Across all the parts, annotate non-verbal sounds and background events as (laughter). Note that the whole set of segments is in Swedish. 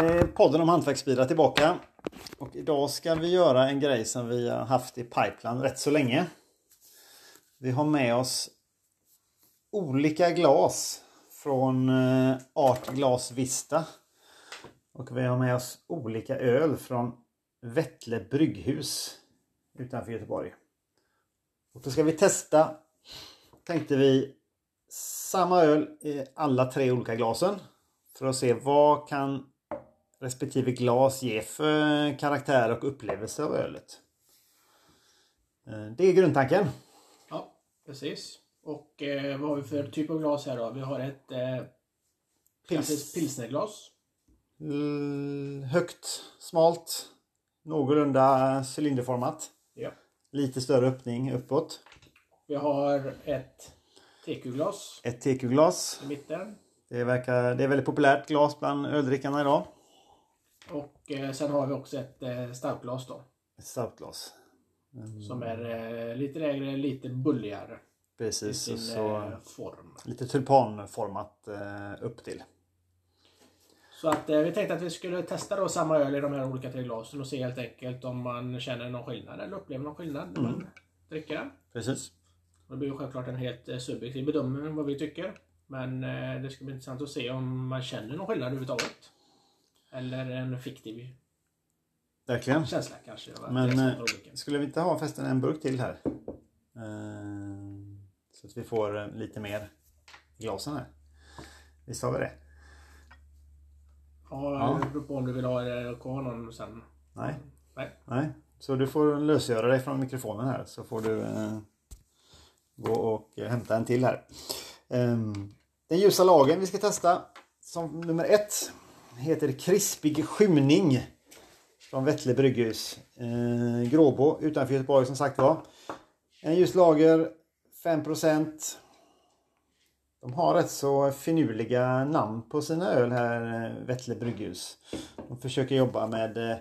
är podden om hantverksbilar tillbaka. Och idag ska vi göra en grej som vi har haft i pipeline rätt så länge. Vi har med oss olika glas från eh, Art Glas Vista. Och vi har med oss olika öl från Vettle brygghus utanför Göteborg. Och då ska vi testa, tänkte vi, samma öl i alla tre olika glasen. För att se vad kan respektive glas ge för karaktär och upplevelse av ölet. Eh, Det är grundtanken. Ja, precis. Och eh, vad har vi för typ av glas här då? Vi har ett eh, klassiskt pilsnerglas. L- Högt, smalt, någorlunda cylinderformat. Ja. Lite större öppning uppåt. Vi har ett TQ-glas Ett TQ-glas. i mitten. Det, verkar, det är väldigt populärt glas bland öldrickarna idag. Och eh, sen har vi också ett eh, starkglas då. Ett starkglas. Som är eh, lite lägre, lite bulligare i Precis. sin Och så eh, form. lite tulpanformat eh, upp till. Så att eh, vi tänkte att vi skulle testa då samma öl i de här olika tre glasen och se helt enkelt om man känner någon skillnad eller upplever någon skillnad när man dricker den. Precis. Och Det blir ju självklart en helt eh, subjektiv bedömning vad vi tycker. Men eh, det ska bli intressant att se om man känner någon skillnad överhuvudtaget. Eller en fiktiv Verkligen. känsla kanske. Men eh, skulle vi inte ha förresten en burk till här? Eh, så att vi får eh, lite mer i glasen här. Visst har vi det? Ja, ja. det beror på om du vill ha kvar någon sen. Nej. Nej. Nej. Så du får lösgöra dig från mikrofonen här så får du eh, gå och hämta en till här. Ehm, den ljusa lagen vi ska testa som nummer ett heter Krispig skymning från Vettle brygghus. Eh, Gråbo utanför Göteborg som sagt var. En ljus lager 5% De har rätt så finurliga namn på sina öl här, eh, Vettle brygghus. De försöker jobba med eh,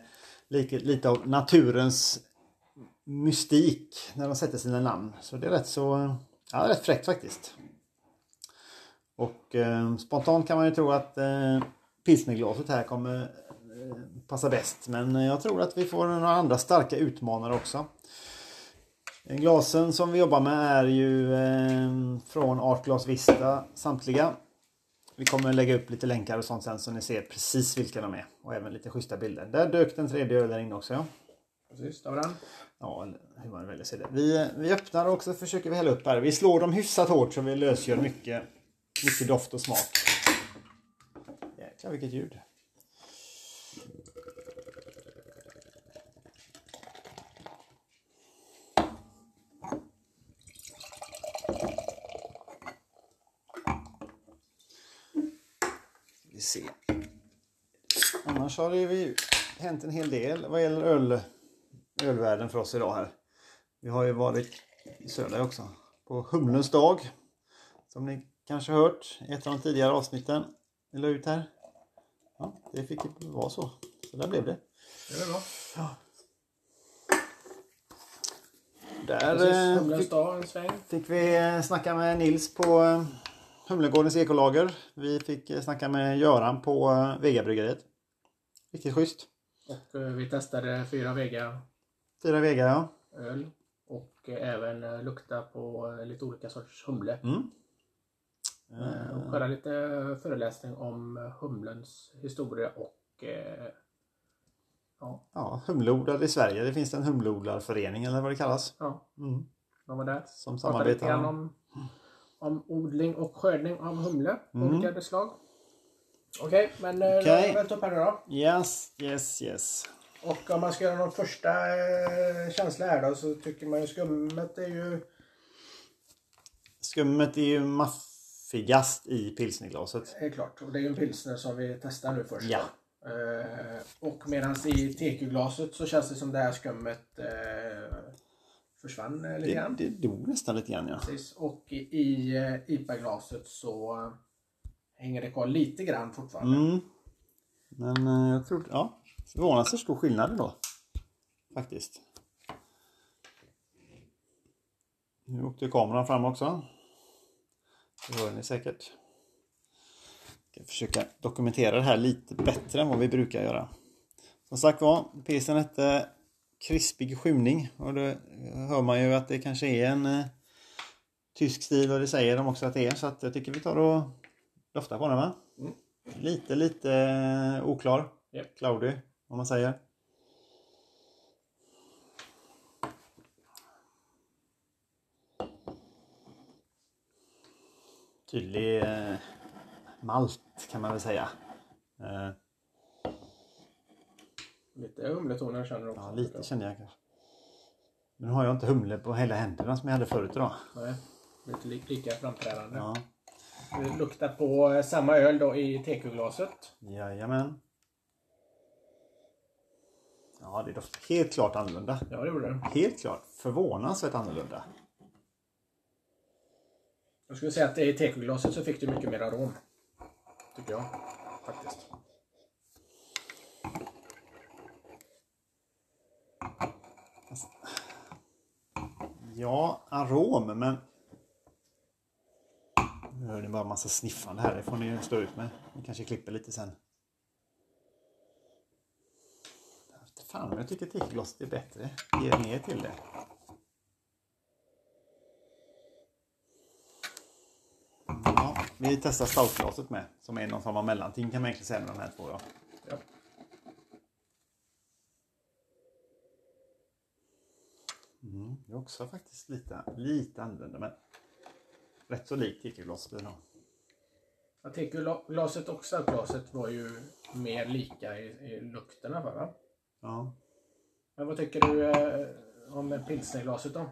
lite, lite av naturens mystik när de sätter sina namn. Så det är rätt så ja, rätt fräckt faktiskt. Och eh, spontant kan man ju tro att eh, pilsnerglaset här kommer eh, passa bäst. Men jag tror att vi får några andra starka utmanare också. Glasen som vi jobbar med är ju eh, från Art Glas Vista samtliga. Vi kommer lägga upp lite länkar och sånt sen så ni ser precis vilka de är. Och även lite schyssta bilder. Där dök den tredje ölen in också ja. Precis, där var den. Ja, hur man väljer det. Vi, vi öppnar och så försöker vi hälla upp här. Vi slår dem hyfsat hårt så vi lösgör mycket, mycket doft och smak. Jäklar vilket ljud. Vi se. Annars har det ju hänt en hel del vad gäller öl, ölvärlden för oss idag här. Vi har ju varit i Söder också på Humlens dag. Som ni kanske hört i ett av de tidigare avsnitten vi la ut här. Ja, det fick vara så. Så där blev det. Det är bra. Där Precis, eh, fick, dag, fick vi eh, snacka med Nils på eh, Humlegårdens ekolager. Vi fick snacka med Göran på Vegabryggeriet. Riktigt schysst. Och vi testade fyra Vega Fyra Vega ja. öl. Och även lukta på lite olika sorts humle. Mm. Eh, Och köra lite föreläsning om eh, humlens historia och eh, ja, Ja, humleodlare i Sverige. Det finns en humleodlarförening eller vad det kallas. ja, Mm. de var där. Som samarbetar. grann om, om odling och skördning av humle. Mm. Olika slag. Okej, men okay. Okej. då vält upp här nu då. Yes, yes, yes. Och om man ska göra någon första eh, känsla här då så tycker man ju skummet är ju Skummet är ju maffigast i pilsnerglaset. är klart. Och det är ju en pilsner som vi testar nu först. Ja. Eh, och medan i TQ-glaset så känns det som det här skummet eh, försvann eh, lite Det, grann. det dog nästan lite grann ja. Precis. Och i, i eh, IPA-glaset så eh, hänger det kvar lite grann fortfarande. Mm. Men eh, jag tror, ja, förvånansvärt stor skillnad då. Faktiskt. Nu åkte kameran fram också. Det hör ni säkert. Ska försöka dokumentera det här lite bättre än vad vi brukar göra. Som sagt var, pilsen hette Krispig skymning och då hör man ju att det kanske är en eh, tysk stil och det säger de också att det är så att jag tycker vi tar och doftar på den va? Mm. Lite, lite eh, oklar. Japp. Cloudy, om man säger. Tydlig eh, malt kan man väl säga. Eh, Lite humletoner känner du också? ja, lite känner jag kanske. Nu har jag inte humle på hela händerna som jag hade förut idag. Nej, lite li- lika framträdande. Ja, Det luktar på eh, samma öl då i tekuglaset. jajamän. Ja, det doftar helt klart annorlunda. Ja, det gjorde det. Helt klart förvånansvärt annorlunda. Jag skulle säga att i tekoglaset så fick du mycket mer arom. Tycker jag. Faktiskt. Ja, arom, men... Nu hör ni bara massa sniffande här. Det får ni stå ut med. Ni kanske klipper lite sen. Jag vet inte Fan, jag tycker tekoglaset är bättre. Ge mer till det. Ja, vi testar stoutglaset med. Som är någon form av mellanting kan man egentligen säga med de här två. Ja. Ja. Mm, det är också faktiskt lite, lite annorlunda men rätt så likt tekglaset blir det nog. Ja, Tekuglaset och stoutglaset var ju mer lika i, i lukterna va? Ja. Men vad tycker du eh, om pilsnerglaset då?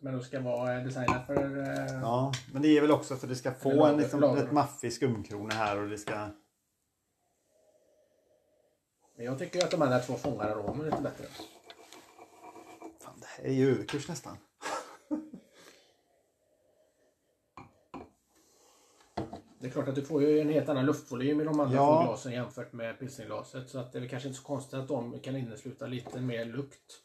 Som ändå ska vara eh, designat för... Eh, ja, men det är väl också för att det ska få en liksom, ett maffig skumkrona här och det ska... Men jag tycker att de andra två fångar aromen lite bättre. Fan, det här är ju överkurs nästan. Det är klart att du får ju en helt annan luftvolym i de andra Ja. två glasen jämfört med pilsnerglaset. Så att det är väl kanske inte så konstigt att de kan innesluta lite mer lukt.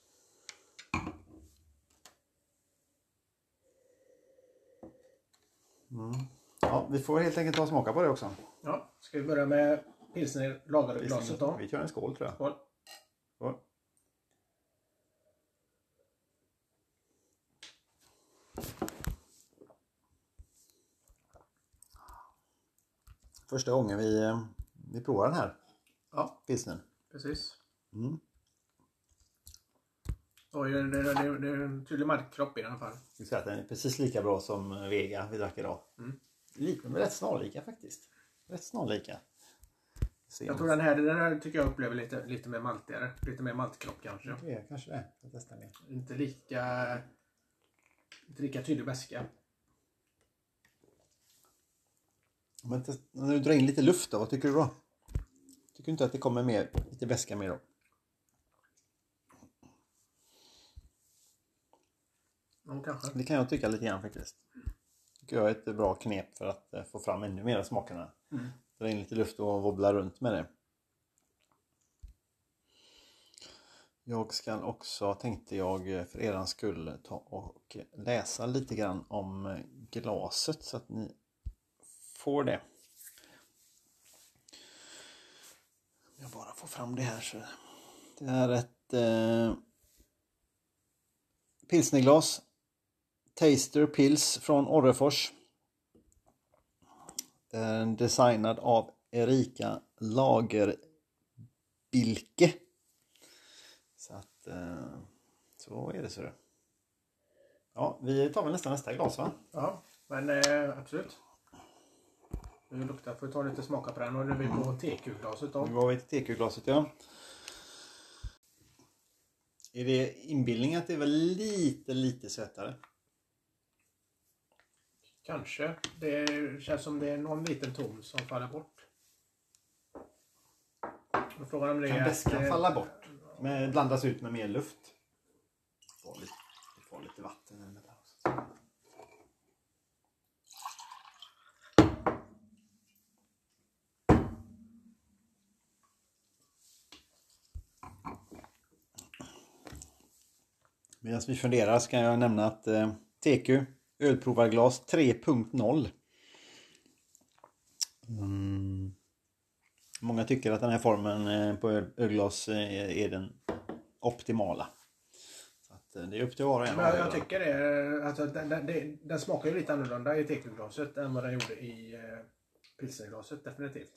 Ja, vi får helt enkelt ta och smaka på det också. Ja, ska vi börja med pilsner lagerglaset då? Vi kör en skål tror jag. Skål. Skål. Första gången vi, vi provar den här Ja, pilsnern. precis. Mm. Det, det, det, det är en tydlig markkropp i alla fall. Att den är precis lika bra som Vega vi drack idag. Mm. Lite, men rätt snarlika faktiskt. Rätt snarlika. Se Jag tror den här, den här tycker jag upplever lite, lite mer maltigare. Lite mer maltkropp kanske. Det är kanske det. Jag testar mer. Inte lika, inte lika tydlig beska. Men när du drar in lite luft då, vad tycker du då? Tycker du inte att det kommer mer, lite väska mer då? Ja, kanske. Det kan jag tycka lite grann faktiskt. Jag är ett bra knep för att eh, få fram ännu mer smakerna. Mm. Dra in lite luft och wobbla runt med det. Jag ska också, tänkte jag eh, för eran skull, ta och läsa lite grann om eh, glaset så att ni får det. Om Jag bara får fram det här så. Det är ett eh, pilsnerglas. Taster Pils från Orrefors. Eh, designad av Erika Lagerbilke. Så att eh, så är det så. Ja, vi tar väl nästan nästa glas va? Ja, men eh, absolut. Nu luktar, får ta lite smaka på den och nu är vi på TQ-glaset då. Nu går vi till TQ-glaset ja. Är det inbildning att det var lite, lite sötare? Kanske. Det känns som det är någon liten ton som faller bort. Och Frågan om det Kan är... väskan eh, falla bort? Med, blandas ut med mer luft? Får lite, får lite vatten i det också. Medan vi funderar så kan jag nämna att eh, TQ ölprovarglas 3.0 Mm. Många tycker att den här formen eh, på öl- ölglas eh, är den optimala. Så eh, det är upp till var och en. Jag, jag tycker det. Alltså, den, den, den, smakar ju lite annorlunda i tekoglaset än vad den gjorde i pilsnerglaset. Definitivt.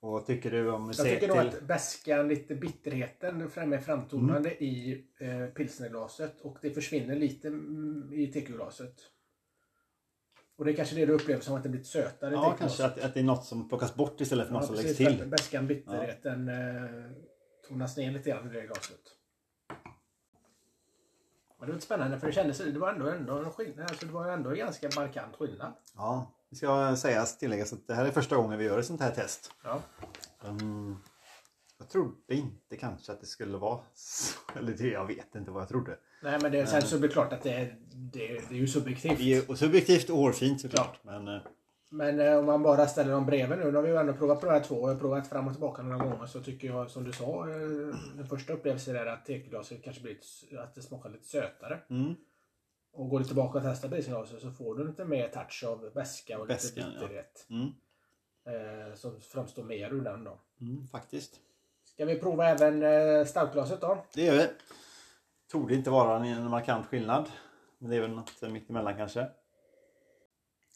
Och vad tycker du om Jag tycker nog till... att bäskan, lite bitterheten är framtonande Mm. i eh, pilsnerglaset och det försvinner lite mm, i tekoglaset. Och det är kanske det du upplever som att det blir lite sötare Ja, kanske att, att det är något som plockas bort istället för något Ja, som precis. läggs till. att Bäskan, bitterheten eh, tonas ner lite grann i det glaset. Men det var spännande för det kändes, det var ändå, ändå en skillnad. Alltså det var ändå en ganska markant skillnad. Ja, det ska sägas tilläggas att det här är första gången vi gör ett sånt här test. Ja. Mm, jag trodde inte kanske att det skulle vara så. (laughs) Eller det, jag vet inte vad jag trodde. Nej men det, sen så blir det klart att det, är- det, det är ju subjektivt. Det är ju subjektivt och hårfint såklart. Men eh, Men eh, om man bara ställer dem bredvid nu. Nu har vi ju ändå provat på de här två. Jag har provat fram och tillbaka några gånger. Så tycker jag som du sa. Eh, den första upplevelsen är att tekoglaset kanske blir att det smakar lite sötare. mm, Och går du tillbaka och testar pilsnerglaset så får du lite mer touch av beska och lite Beskan, ja. bitterhet. mm, Eh, som framstår mer ur den då. mm, faktiskt. Ska vi prova även eh, starkglaset då? Det gör vi. Torde inte vara en markant skillnad. Men det är väl något mittemellan kanske.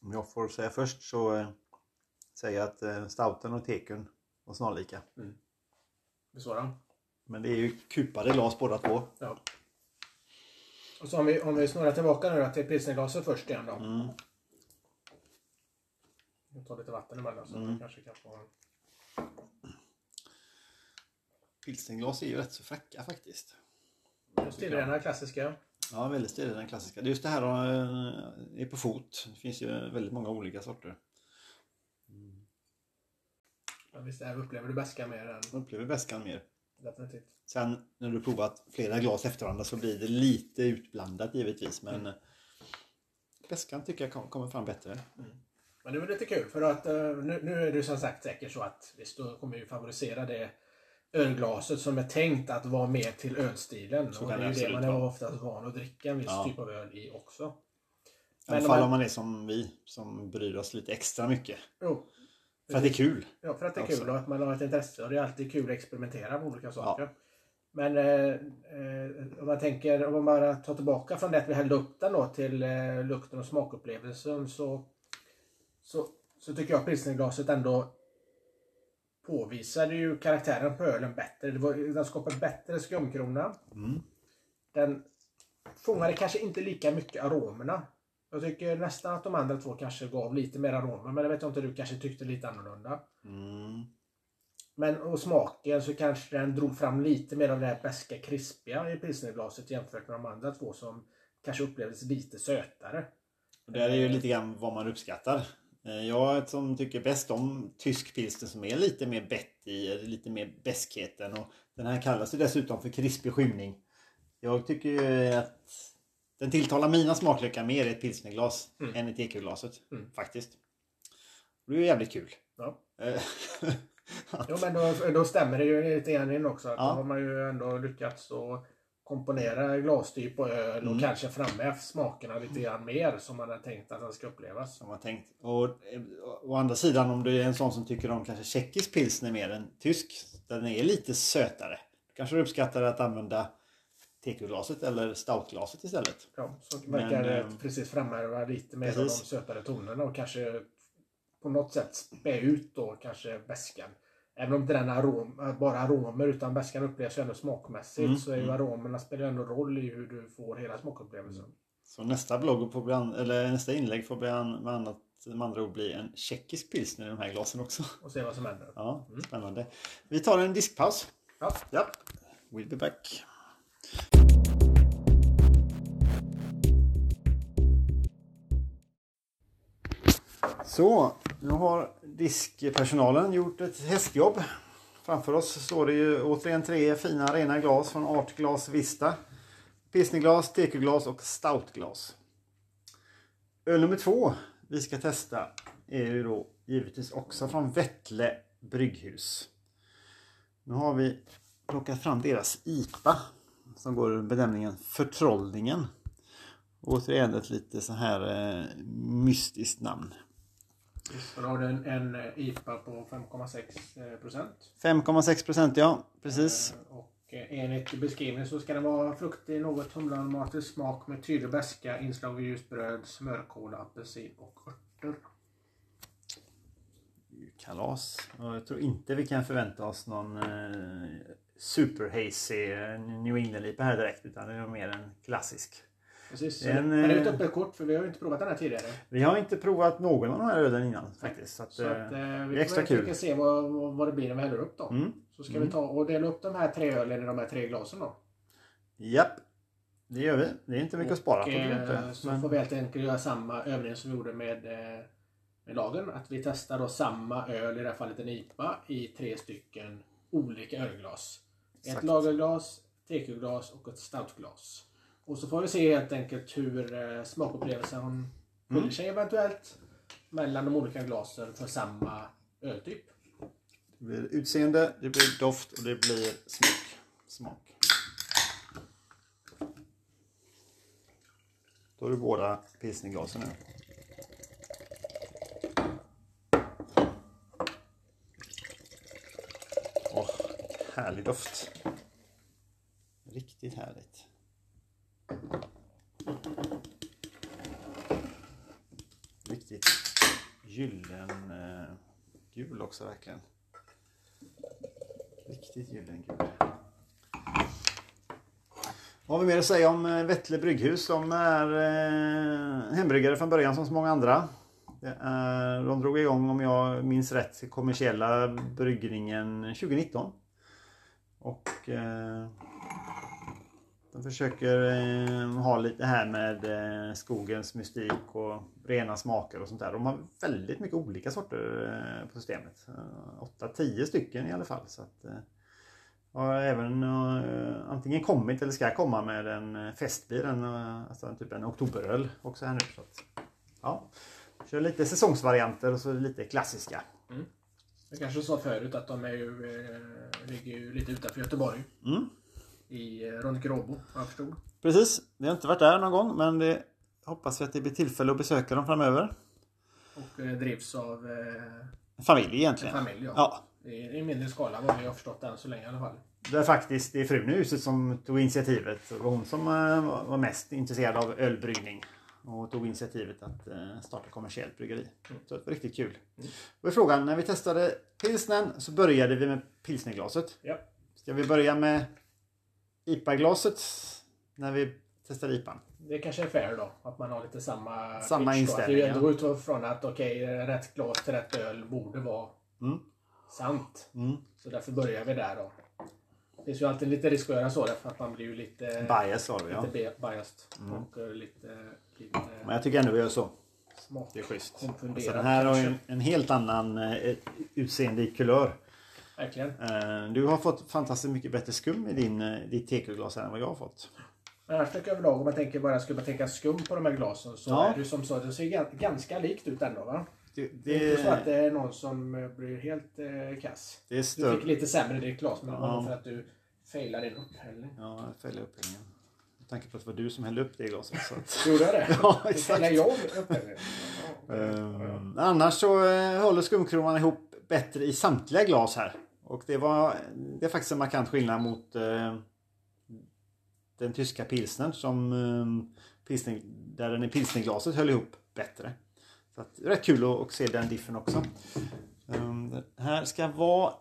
Om jag får säga först så eh, säger jag att eh, stouten och tekun var snarlika. Visst var den? Men det är ju kupade glas båda två. Ja. Och så om vi, om vi snurrar tillbaka nu då till pilsnerglaset först igen då. Mm. Jag tar lite vatten emellan så Mm. man kanske kan få... Pilsnerglas är ju rätt så fräcka faktiskt. Stilrena klassiska. Ja, väldigt den klassiska. Det är Just det här eh, är på fot. Det finns ju väldigt många olika sorter. Ja, visst är upplever du beska mer än upplever bäskan mer. definitivt. Sen när du provat flera glas efter varandra så blir det lite utblandat givetvis. Men mm. bäskan tycker jag kom- kommer fram bättre. Men det var lite kul för att eh, nu, nu är det som sagt säkert så att vi står, kommer ju favorisera det ölglaset som är tänkt att vara mer till ölstilen. Så och det är ju det man är oftast van att dricka en viss Ja. typ av öl i också. I alla Men fall man- om man är som vi som bryr oss lite extra mycket. Jo, För att det är kul. Ja, för att det är Också. kul och att man har ett intresse och det är alltid kul att experimentera med olika saker. Men eh, eh, om man tänker, om man bara tar tillbaka från det att vi hällde upp den då till eh, lukten och smakupplevelsen så, så, så tycker jag att pilsnerglaset ändå påvisade ju karaktären på ölen bättre. Det var, den skapade bättre skumkrona. Mm. Den fångade kanske inte lika mycket aromerna. Jag tycker nästan att de andra två kanske gav lite mer aromer men jag vet inte, du kanske tyckte lite annorlunda. Mm. Men och smaken så kanske den drog fram lite mer av det här beska krispiga i pilsnerglaset jämfört med de andra två som kanske upplevdes lite sötare. Och det är ju lite grann vad man uppskattar. Eh, Jag som tycker bäst om tysk pilsner som är lite mer bett i, lite mer beskheten. Och den här kallas ju dessutom för krispig skymning. Jag tycker att den tilltalar mina smaklökar mer i ett pilsnerglas Mm. än i tekoglaset. Mm. Faktiskt. Det är ju jävligt kul. Ja. Eh, (laughs) Jo men då, då stämmer det ju lite grann in också. Att Ja. Då har man ju ändå lyckats att komponera glastyp och öl och Mm. kanske framme smakerna lite grann mer som man har tänkt att den ska upplevas. som man tänkt. Och eh, å andra sidan om du är en sån som tycker om kanske tjeckisk pilsner mer än tysk. Den är lite sötare. Kanske du uppskattar att använda tekoglaset eller stoutglaset istället. Ja, Men, verkar det ehm, precis framhäva lite mer av de precis. sötare tonerna och kanske på något sätt spä ut då kanske beskan. Även om inte den arom, bara aromer utan beskan upplevs ju ändå smakmässigt Mm, så är ju mm. aromerna spelar ändå roll i hur du får hela smakupplevelsen. Så nästa blogg får bli an, eller nästa inlägg får bli an, med, annat, med andra ord bli en tjeckisk pilsner i de här glasen också. Och se vad som händer. Ja, Mm. spännande. Vi tar en diskpaus. Ja. Ja. We'll be back. Så, nu har diskpersonalen gjort ett hästjobb. Framför oss står det ju återigen tre fina rena glas från Artglas Vista. Pilsnerglas, tekoglas och stoutglas. Öl nummer två vi ska testa är ju då givetvis också från Vettle brygghus. Nu har vi plockat fram deras IPA som går under benämningen Förtrollningen. Återigen ett lite så här eh, mystiskt namn. Och då har du en, en eh, IPA på 5,6 eh, procent. 5,6 procent ja, precis. Eh, Och enligt beskrivningen så ska den vara fruktig, något humlearomatisk smak med tydlig beska, inslag av ljust bröd, smörkola, apelsin och örter. Kalas. Jag tror inte vi kan förvänta oss någon eh, super hazy New England-IPA här direkt. Utan det är mer en klassisk. Precis. Så En, det är eh, ett öppet kort för vi har ju inte provat den här tidigare. Vi har inte provat någon av de här ölen innan faktiskt. Så att, Så att, eh, eh, vi är extra kul. försöka se vad, vad det blir när vi häller upp dem. Mm. Så ska vi ta och dela upp de här tre ölen i de här tre glasen då. Japp, det gör vi. Det är inte mycket att spara på. Och, är eh, inte. så Men, får vi helt enkelt göra samma övning som vi gjorde med, eh, med lagen. Att vi testar då samma öl, i det här fallet en IPA, i tre stycken olika ölglas. Exakt. Ett lagerglas, tekuglas och ett stoutglas. Och så får vi se helt enkelt hur eh, smakupplevelsen Mm. skiljer sig eventuellt mellan de olika glasen för samma öltyp. det blir utseende, det blir doft och det blir smak. smak. Då har du båda pilsnerglasen nu. Åh, härlig doft. Riktigt härligt. Riktigt gyllen eh, gul också verkligen. Riktigt gyllen gul. Vad har vi mer att säga om eh, Vettle Brygghus? De är eh, hembryggare från början som så många andra. Är, de drog igång, om jag minns rätt, kommersiella bryggningen 2019. Och eh, de försöker eh, ha lite här med eh, skogens mystik och rena smaker och sånt där. De har väldigt mycket olika sorter eh, på systemet. Eh, 8-10 stycken i alla fall. Så att, eh, har även eh, antingen kommit eller ska komma med en eh, festbil, en, eh, alltså en typ en oktoberöl också här nu. Så att, ja. Kör lite säsongsvarianter och så lite klassiska. Jag kanske sa förut att de är ju, eh, ligger ju lite utanför Göteborg. Mm. I eh, Ronkerobo, vad jag förstod. Precis, vi har inte varit där någon gång men det hoppas vi att det blir tillfälle att besöka dem framöver. Och eh, drivs av eh, En familj en egentligen. familj. Ja. Ja, I, I mindre skala vad vi har förstått än så länge i alla fall. det är faktiskt det är frun i huset som tog initiativet. Det var hon som eh, var mest intresserad av ölbryggning. Och tog initiativet att eh, starta kommersiellt bryggeri. Så det var riktigt kul. Och i frågan, när vi testade pilsnen så började vi med pilsnerglaset. Ja. Ska vi börja med IPA-glaset när vi testade IPAn? Det kanske är fair då, att man har lite samma Samma pitch inställning, Att vi ja. utgår från att okej, rätt glas till rätt öl borde vara Mm. sant. Mm. Så därför börjar vi där då. Det finns ju alltid lite risk att göra så därför att man blir ju lite, Bias har vi lite biased. Och eh, lite, lite Men jag tycker ändå vi gör så. smak. Det är schysst. Konfunderad Alltså den här har ju en, en helt annan eh, utseende i kulör. Verkligen. Eh, du har fått fantastiskt mycket bättre skum i din, eh, ditt tekoglas än vad jag har fått. Men annars tycker jag överlag om man tänker bara skulle man tänka skum på de här glasen så Ja. är det som så. Det ser gan- ganska likt ut ändå va? Det, Det är inte så att det, det är någon som eh, blir helt eh, kass. det är Du fick lite sämre ditt glas men det Ja. för att du failade din upphällning. Ja, jag fäller upphällningen. Med tanke på att det var du som hällde upp det glaset. Så att, (laughs) Gjorde jag det? (laughs) Ja, exakt. failade jag upphällningen? Ja, Eh, annars så håller skumkronan ihop bättre i samtliga glas här. Och det var det är faktiskt en markant skillnad mot eh, den tyska pilsnern som eh, pilsner, där den i pilsnerglaset höll ihop bättre. Så att, rätt kul att, att se den diffen också. Um, här ska vara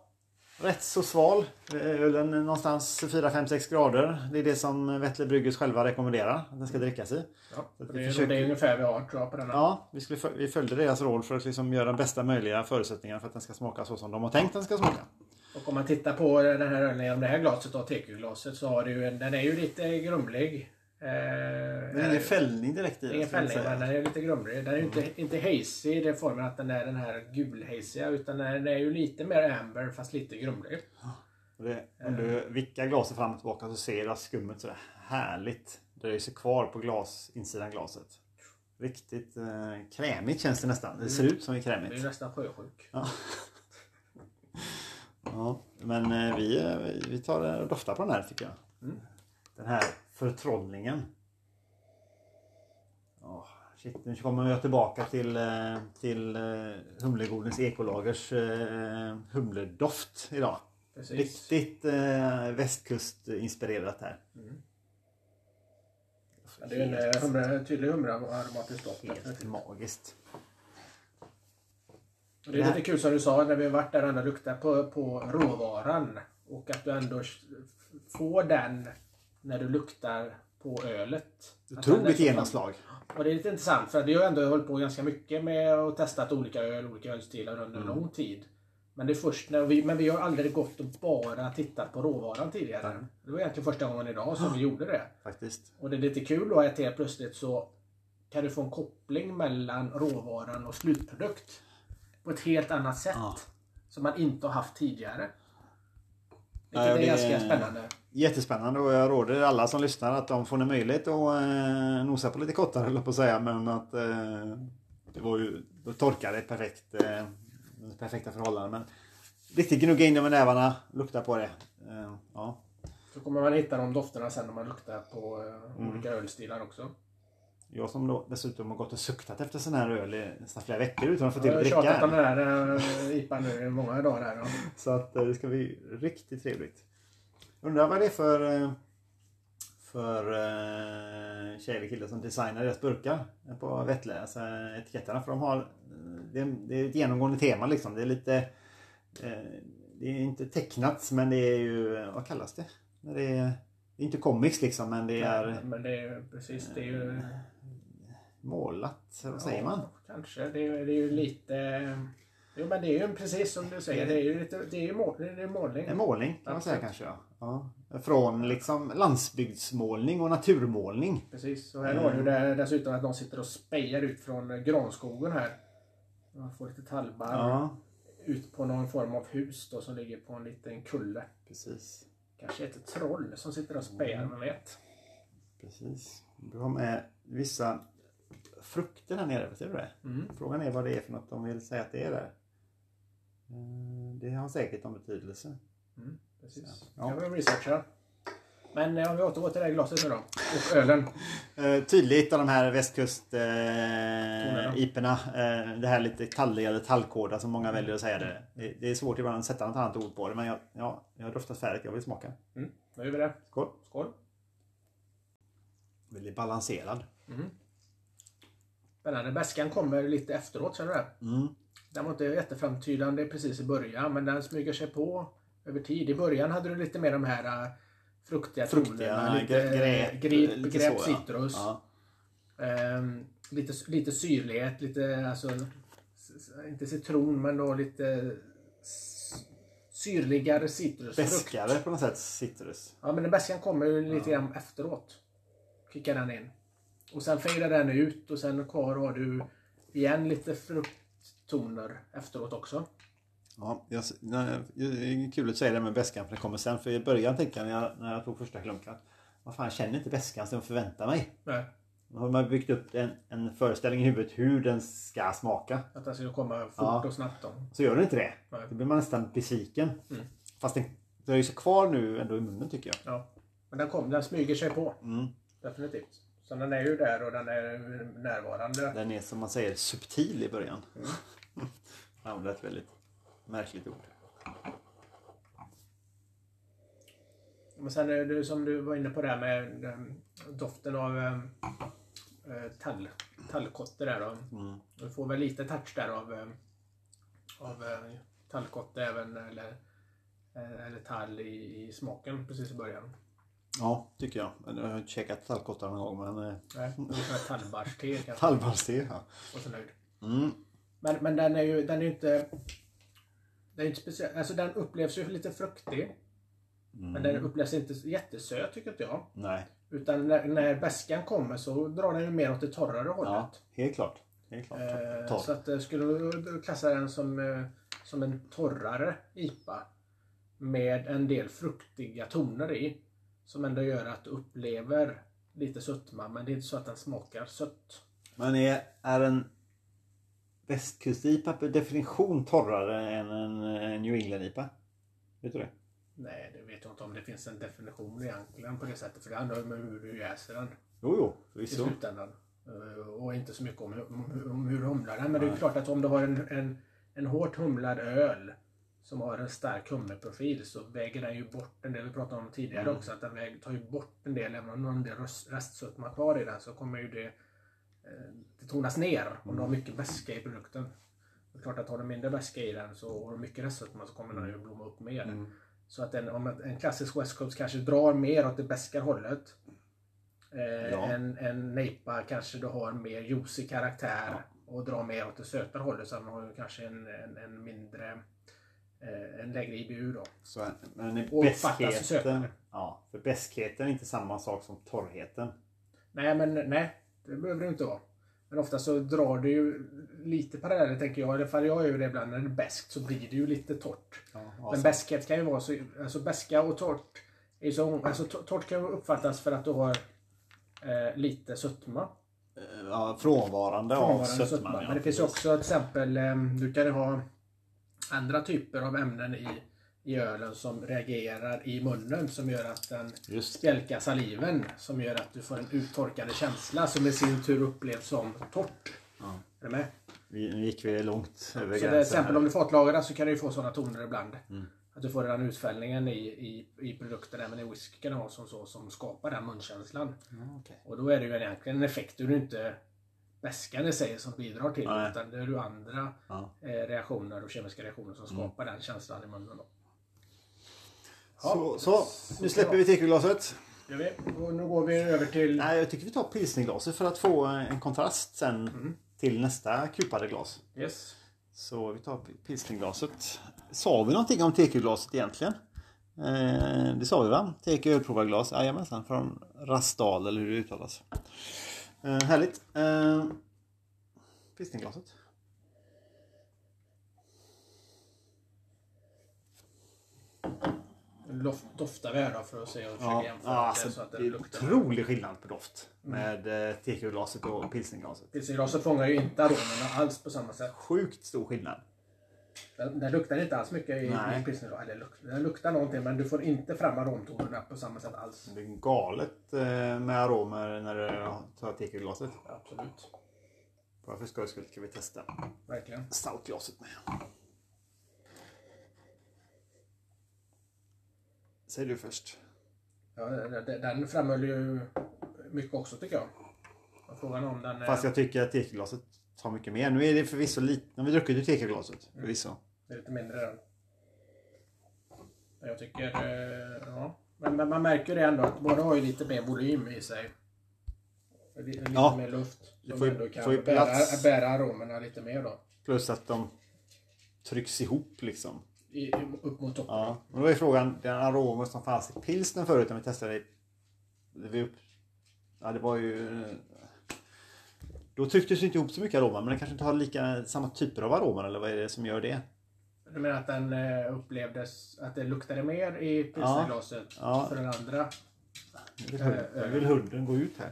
rätt så sval. Eh, Ölen är någonstans 4-5-6 grader. Det är det som Vettle Brygghus själva rekommenderar att den ska drickas i. Ja, det, vi är, försöker- det är ungefär vi har tror jag på den här. Ja, vi, skulle, vi följde deras råd för att liksom göra bästa möjliga förutsättningar för att den ska smaka så som de har tänkt att den ska smaka. Och om man tittar på den här ölen genom det här glaset, då, TQ-glaset, så har det ju en, den är ju lite grumlig. Eh, Det är ingen fällning direkt i Ingen jag fällning, men den är lite grumlig. Den är ju inte, inte hazy i den formen att den är den här gulhaziga, utan den är ju lite mer amber fast lite grumlig. Det, om du vickar glaset fram och tillbaka så ser du skummet så härligt dröjer sig kvar på glas, insidan glaset. Riktigt eh, krämigt känns det nästan. Det ser ut som är Det är krämigt. nästan sjösjuk. Ja. Ja, men eh, vi, eh, vi tar och doftar på den här tycker jag. Mm. Den här förtrollningen. Åh, Shit, nu kommer jag tillbaka till, eh, till eh, Humlegodens Ekolagers eh, humledoft idag. Precis. Riktigt eh, västkustinspirerat här. Ja, det är en eh, humra, tydlig humlearomatisk doft. Helt magiskt. Och Det är lite kul som du sa när vi varit där och ändå luktat på, på råvaran. Och att du ändå får den när du luktar på ölet. Att Otroligt genomslag. Och det är lite intressant för vi har ändå hållit på ganska mycket med och testat olika öl, olika ölstilar under Mm. lång tid. Men det är först när vi, men vi har aldrig gått och bara tittat på råvaran tidigare. Det var egentligen första gången idag som vi (gasps) gjorde det. Faktiskt. Och det är lite kul då att helt plötsligt så kan du få en koppling mellan råvaran och slutprodukt. På ett helt annat sätt. Ja. Som man inte har haft tidigare. Vilket Ja, är det- ganska spännande. Jättespännande och jag råder alla som lyssnar att de får en möjlighet att eh, nosa på lite kottar jag på att säga. Men att eh, det var ju, då torkade det perfekt. Eh, perfekta förhållanden. Men riktigt gnugga in dem med nävarna, lukta på det. Eh, ja. Så kommer man hitta de dofterna sen när man luktar på eh, Mm. olika ölstilar också. Jag som då dessutom har gått och suktat efter sån här öl i nästan flera veckor utan att få till Jag att har dricka. tjatat om den här uh, IPAn nu i många dagar. Här, då. Så att eh, det ska bli riktigt trevligt. Undrar vad det är för, eh, för tjej eller kille som designar deras burkar på Vettle. Alltså etiketterna. För de har, det är, det är ett genomgående tema liksom. Det är lite, eh, det är inte tecknat men det är ju, vad kallas det? Det är, det är inte comics liksom men det är Men det är precis, det är ju... målat. Vad säger man? Kanske. Det är, det är ju lite... Jo men det är ju precis som du säger. Det är ju lite, det är ju mål, det är målning. En målning kan man säga kanske. Ja. Ja. Från liksom landsbygdsmålning och naturmålning. Precis. Och här har du det, dessutom att någon sitter och spejar ut från granskogen här. Man får lite tallbarr Ja, ut på någon form av hus då som ligger på en liten kulle. precis. Kanske ett troll som sitter och spejar, man vet. Precis. Du har med vissa frukter här nere, ser du det? Mm. Frågan är vad det är för något de vill säga att det är där. Eh, Det har säkert en betydelse. Mm, precis. Ja. kan vi researcha. Men eh, om vi återgår till det här glaset nu då. Och ölen. (laughs) Eh, tydligt av de här västkust eh, iperna. Eh, det här lite talliga eller tallkåda som många väljer att säga det. det. Det är svårt ibland att sätta något annat ord på det men jag, ja, jag har doftat färdigt. Jag vill smaka. Mm. Då gör vi det. Skål! Skål. Väldigt balanserad. Mm. Spännande. Bäskan kommer lite efteråt, känner du det? Mm. Den var inte jätteframtydande precis i början, men den smyger sig på över tid. I början hade du lite mer de här äh, fruktiga, Fruktiga, tonerna. Lite grep, grip, lite grep så, ja. citrus. Ja. Ehm, lite, lite syrlighet, lite alltså, inte citron men då lite syrligare citrusfrukt. Beskare på något sätt citrus. Ja men den bäskan kommer ju lite grann efteråt. Kickar den in. Och sen fejdar den ut och sen kvar har du igen lite frukttoner efteråt också. Ja, jag, det är kul att säga det med bäskan för det kommer sen. För i början tänkte jag när jag, när jag tog första klunken. Vad fan, jag känner inte bäskan som jag förväntar mig. Nej, Då har man byggt upp en, en föreställning i huvudet hur den ska smaka. att den ska komma fort Ja. och snabbt. Då. Så gör den inte det. Nej. Då blir man nästan besviken. Mm. Fast den dröjer sig kvar nu ändå i munnen tycker jag. Ja. Men den, kom, den smyger sig på. Mm. Definitivt. Så den är ju där och den är närvarande. Den är som man säger subtil i början. Mm. (laughs) Jag använder ett väldigt märkligt ord. Men sen är det som du var inne på där med eh, doften av eh, eh, tall, tallkotte där då. Mm. Du får väl lite touch där av, av tallkotte även eller, eller tall i, i smaken precis i början. Ja, tycker jag. Jag har inte käkat tallkottar någon gång men... eh, Nej, tallbarrste kanske. Tallbarrste, ja. Och så nöjd. Mm. Men, men den är ju den är inte... Den är inte speciell. Alltså den upplevs ju lite fruktig. Men den upplevs inte jättesöt tycker inte jag. Nej, Utan när, när bäskan kommer så drar den ju mer åt det torrare hållet. ja, helt klart. Helt klart. Eh, så att eh, skulle du klassa den som, eh, som en torrare IPA med en del fruktiga toner i som ändå gör att du upplever lite sötma men det är inte så att den smakar sött. Men är, är en västkust-IPA per definition torrare än en, en New England-IPA? Vet du det? Nej, det vet jag inte om det finns en definition egentligen på det sättet för det handlar ju om hur du jäser den Jo, jo, i förvisso. slutändan. Eh, Och inte så mycket om, om, om hur du humlar den. Men det är klart att om du har en, en, en hårt humlad öl som har en stark humleprofil så väger den ju bort en del. Vi pratade om tidigare också att den väger, tar ju bort en del. Även om någon del rest- restsötma kvar i den så kommer ju det, eh, det tonas ner om du har mycket väska i produkten. Det är klart att har du mindre väska i den så, och mycket restsötma så kommer den ju blomma upp mer. Så att en, om en, klassisk West Coast kanske drar mer åt det beska hållet. Eh, Ja. En, en nejpa kanske du har mer juicy karaktär och drar mer åt det sötare hållet. Så den har ju kanske en, en, en mindre, en lägre IBU då. Så, men Och beskheten, ja, för beskheten är inte samma sak som torrheten. Nej, men nej, det behöver det inte vara. Men ofta så drar det ju lite paralleller tänker jag. I alla fall jag gör det ibland. När det är beskt så blir det ju lite torrt. Ja, Men beskhet kan ju vara så, alltså beska och torrt. Är så, alltså to- torrt kan ju uppfattas för att du har eh, lite sötma. ja, frånvarande, av Frånvarande sötman. sötma. ja, Men det finns ju också till exempel, eh, du kan ju ha andra typer av ämnen i, i ölen som reagerar i munnen som gör att den Just spjälkar saliven. Som gör att du får en uttorkande känsla som i sin tur upplevs som torrt. Ja. Är du med? vi, nu gick vi långt över det, till gränsen. exempel om du fatlagrar så kan du få sådana toner ibland. Mm. Att du får den utfällningen i, i, i produkten, även i whisky kan det vara som så, som skapar den munkänslan. Ja, okej. Och då är det ju egentligen en effekt du inte väskan i sig som bidrar till Nej. utan det är ju andra Ja. eh, reaktioner och kemiska reaktioner som skapar den känslan i munnen. Då. Så, så, nu släpper vi tekoglaset. Gör vi. Och nu går vi över till... Nej, jag tycker vi tar pilsnerglaset för att få en kontrast sen Mm. till nästa kupade glas. Yes. Så vi tar pilsnerglaset. Sa vi någonting om tekoglaset egentligen? Eh, det sa vi va? TK ölprovarglas, jajamensan, från Rastal eller hur det uttalas. Eh, härligt. Eh, pilsnerglaset. Loft, doftar vi här då för att se och försöka Ja, jämföra ja, det alltså, så att det det är otrolig skillnad på doft med eh, tekoglaset och pilsnerglaset. Pilsnerglaset fångar ju inte aromerna alls på samma sätt. Sjukt stor skillnad. Den, den luktar inte alls mycket i, Nej. i pilsnerglas. Eller luk, den luktar någonting men du får inte fram aromtonerna på samma sätt alls. Det är galet eh, med aromer när du tar tekoglaset. Absolut. Bara för skojs skull ska vi testa Verkligen. stoutglaset med. Säg du först. Ja, den, framhöll ju mycket också tycker jag. Frågan om den... Fast jag tycker att tekoglaset tar mycket mer. Nu är det förvisso lite... Nu har vi druckit ur tekoglaset. Förvisso. Det är lite mindre. Men Jag tycker... eh, Ja. Men, men man märker det ändå att båda har ju lite mer volym i sig. Lite Ja. mer luft. Som får ändå kan får bära, bära aromerna lite mer då. Plus att de trycks ihop liksom. I, upp mot toppen. Ja. Och då är frågan, den aromer som fanns i pilsnen förut när vi testade det. Vi upp, ja, det var ju... Då trycktes det inte ihop så mycket aromer. Men den kanske inte har lika, samma typer av aromer eller vad är det som gör det? Du menar att den eh, upplevdes, att det luktade mer i pilsnerglaset Ja. för den andra? Nu vill, hunden gå ut här.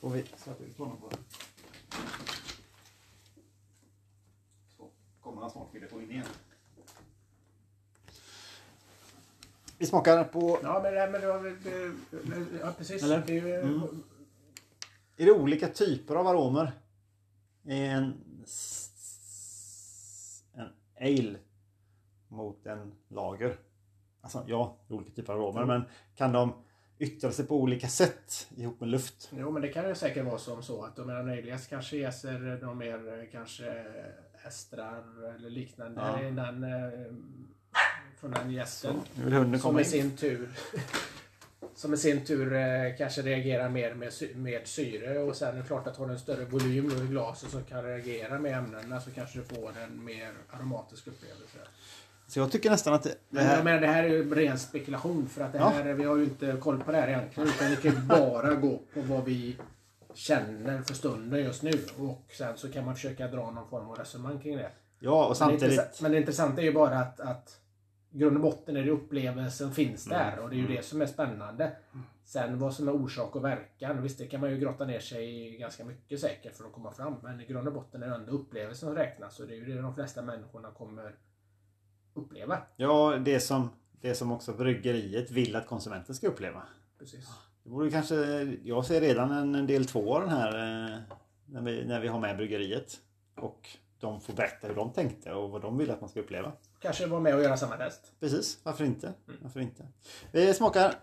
Och vi sätter ut honom på Så kommer han snart vilja få in igen. Vi smakar på... Ja, men, men väl... det- Ja, precis. Eller? Det är ju, Mm. Är det olika typer av aromer? En, en ale mot en lager? Alltså ja, det är olika typer av aromer. Men kan de yttra sig på olika sätt ihop med luft? Jo, men det kan ju säkert vara som så att de Alias kanske jäser de mer eh, kanske estrar eller liknande Ja. den, eh, från den gästen. Som i in. sin tur som i sin tur eh, kanske reagerar mer med, med syre och sen är det klart att har du en större volym i glaset som kan reagera med ämnena så kanske du får en mer aromatisk upplevelse. Så jag tycker nästan att det, det Men jag här... menar, det här är ju ren spekulation för att det Ja. här, vi har ju inte koll på det här egentligen utan vi kan ju bara gå på vad vi känner för stunden just nu och sen så kan man försöka dra någon form av resonemang kring det. Ja, och samtidigt... men det intressanta är ju bara att, att grund och botten är det upplevelsen finns Mm. där och det är ju det som är spännande. Sen vad som är orsak och verkan, visst det kan man ju grotta ner sig i ganska mycket säkert för att komma fram. Men i grund och botten är det ändå upplevelsen som räknas och det är ju det de flesta människorna kommer uppleva. Ja, det som, det som också bryggeriet vill att konsumenten ska uppleva. Precis. Det borde kanske... Jag ser redan en, en del två av den här eh, när vi, när vi har med bryggeriet. Och de får berätta hur de tänkte och vad de vill att man ska uppleva. Kanske vara med och göra samma test. Precis, varför inte? Varför inte? Vi smakar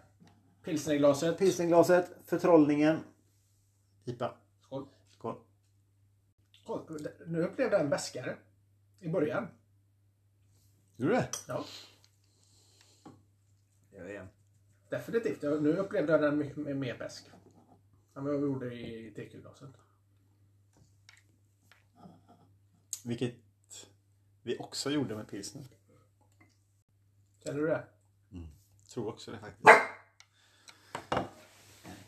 Pilsnerglaset. pilsningglaset, förtrollningen. IPA. Skål. Skål. Skål. Nu upplevde jag en bäskare. I början. Gjorde du det? Ja, det igen. definitivt. Jag- Nu upplevde jag den mycket mer- bäsk. Än vad jag gjorde i TQ-glaset. Vilket vi också gjorde med pilsner. Känner du det? Tror också det faktiskt. Kan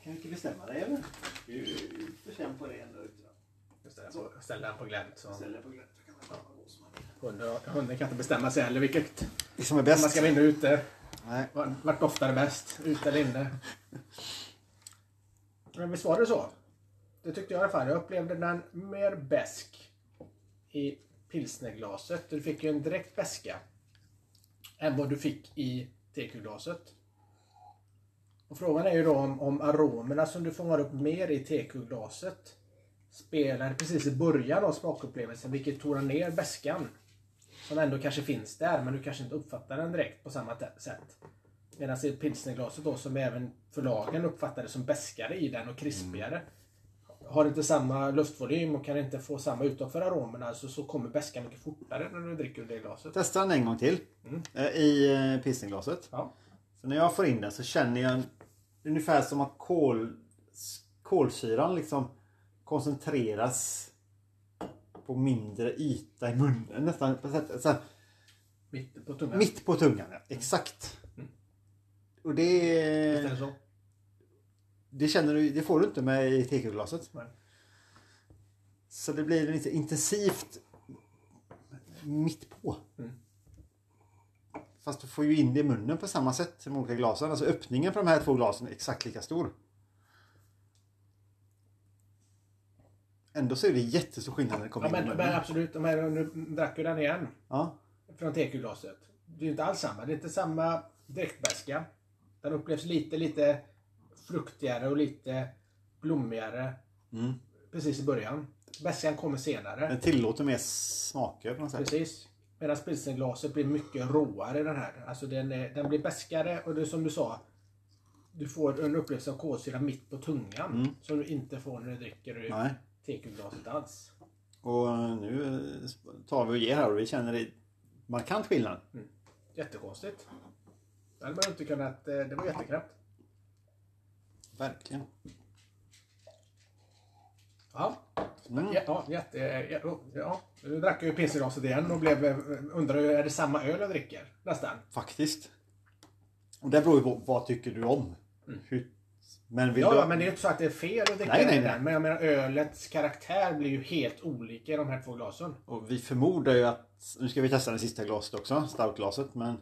du inte bestämma dig eller? Du känna på det ändå. Får ställa den på glänt. Så. Ställ dig på glänt. så kan man ta vad som man vill. Hunden, hunden kan inte bestämma sig heller vilket. Det som är Om man bäst. ska vinna ute. Nej. Vart vart doftar det bäst? Ute eller inne? (laughs) Men visst var det så? Det tyckte jag i alla fall. Jag upplevde den mer bäsk i pilsnerglaset. Du fick ju en direkt väska än vad du fick i TQ-glaset. Och frågan är ju då om, om aromerna som du fångar upp mer i TQ-glaset spelar precis i början av smakupplevelsen, vilket tonar ner väskan. Som ändå kanske finns där, men du kanske inte uppfattar den direkt på samma sätt. Medan i pilsnerglaset då, som även förlagen uppfattade som bäskare i den och krispigare. Har inte samma luftvolym och kan inte få samma utlopp för aromerna så, så kommer bäskan mycket fortare när du dricker ur det glaset. Testa den en gång till. Mm. Eh, I eh, pilsnerglaset. Ja. Så när jag får in den så känner jag en, ungefär som att kol, kolsyran liksom koncentreras på mindre yta i munnen. Nästan på sätt, så här, Mitt på tungan. mitt på tungan. Ja. Exakt. Mm. Och det, Visst är det så? Det, känner du, det får du inte med i. Nej. Så det blir lite intensivt mitt på. Mm. Fast du får ju in det i munnen på samma sätt som de olika glasen. Alltså öppningen på de här två glasen är exakt lika stor. Ändå så är det jättestor skillnad när det kommer Ja, in i men, munnen. men absolut, här, nu drack ju den igen. Ja. Från TQ-glaset. Det är ju inte alls samma. Det är inte samma direktbäska. Den upplevs lite, lite fruktigare och lite blommigare Mm. precis i början. Bäskan kommer senare. Den tillåter mer smaker på något sätt. Precis. Medan pilsnerglaset blir mycket råare den här. Alltså den, är, den blir bäskare och det är som du sa. Du får en upplevelse av kolsyra mitt på tungan. Mm. Som du inte får när du dricker ur Nej. TQ-glaset alls. Och nu tar vi och ger här och vi känner det markant skillnad. Jättekonstigt. Det hade man inte kunnat... eh, Det var jätteknäppt. Verkligen. Ja. Mm. Ja, jätte, ja, ja. Nu drack jag ju pilsnerglaset igen och blev, undrar ju, är det samma öl jag dricker? Nästan. Faktiskt. Och det beror ju på vad tycker du om. Hur, men vill Mm. Ja, du... men det är ju inte så att det är fel att dricka Nej, nej, nej. Men jag menar ölets karaktär blir ju helt olika i de här två glasen. Och vi förmodar ju att, nu ska vi testa det sista glaset också, stoutglaset. Men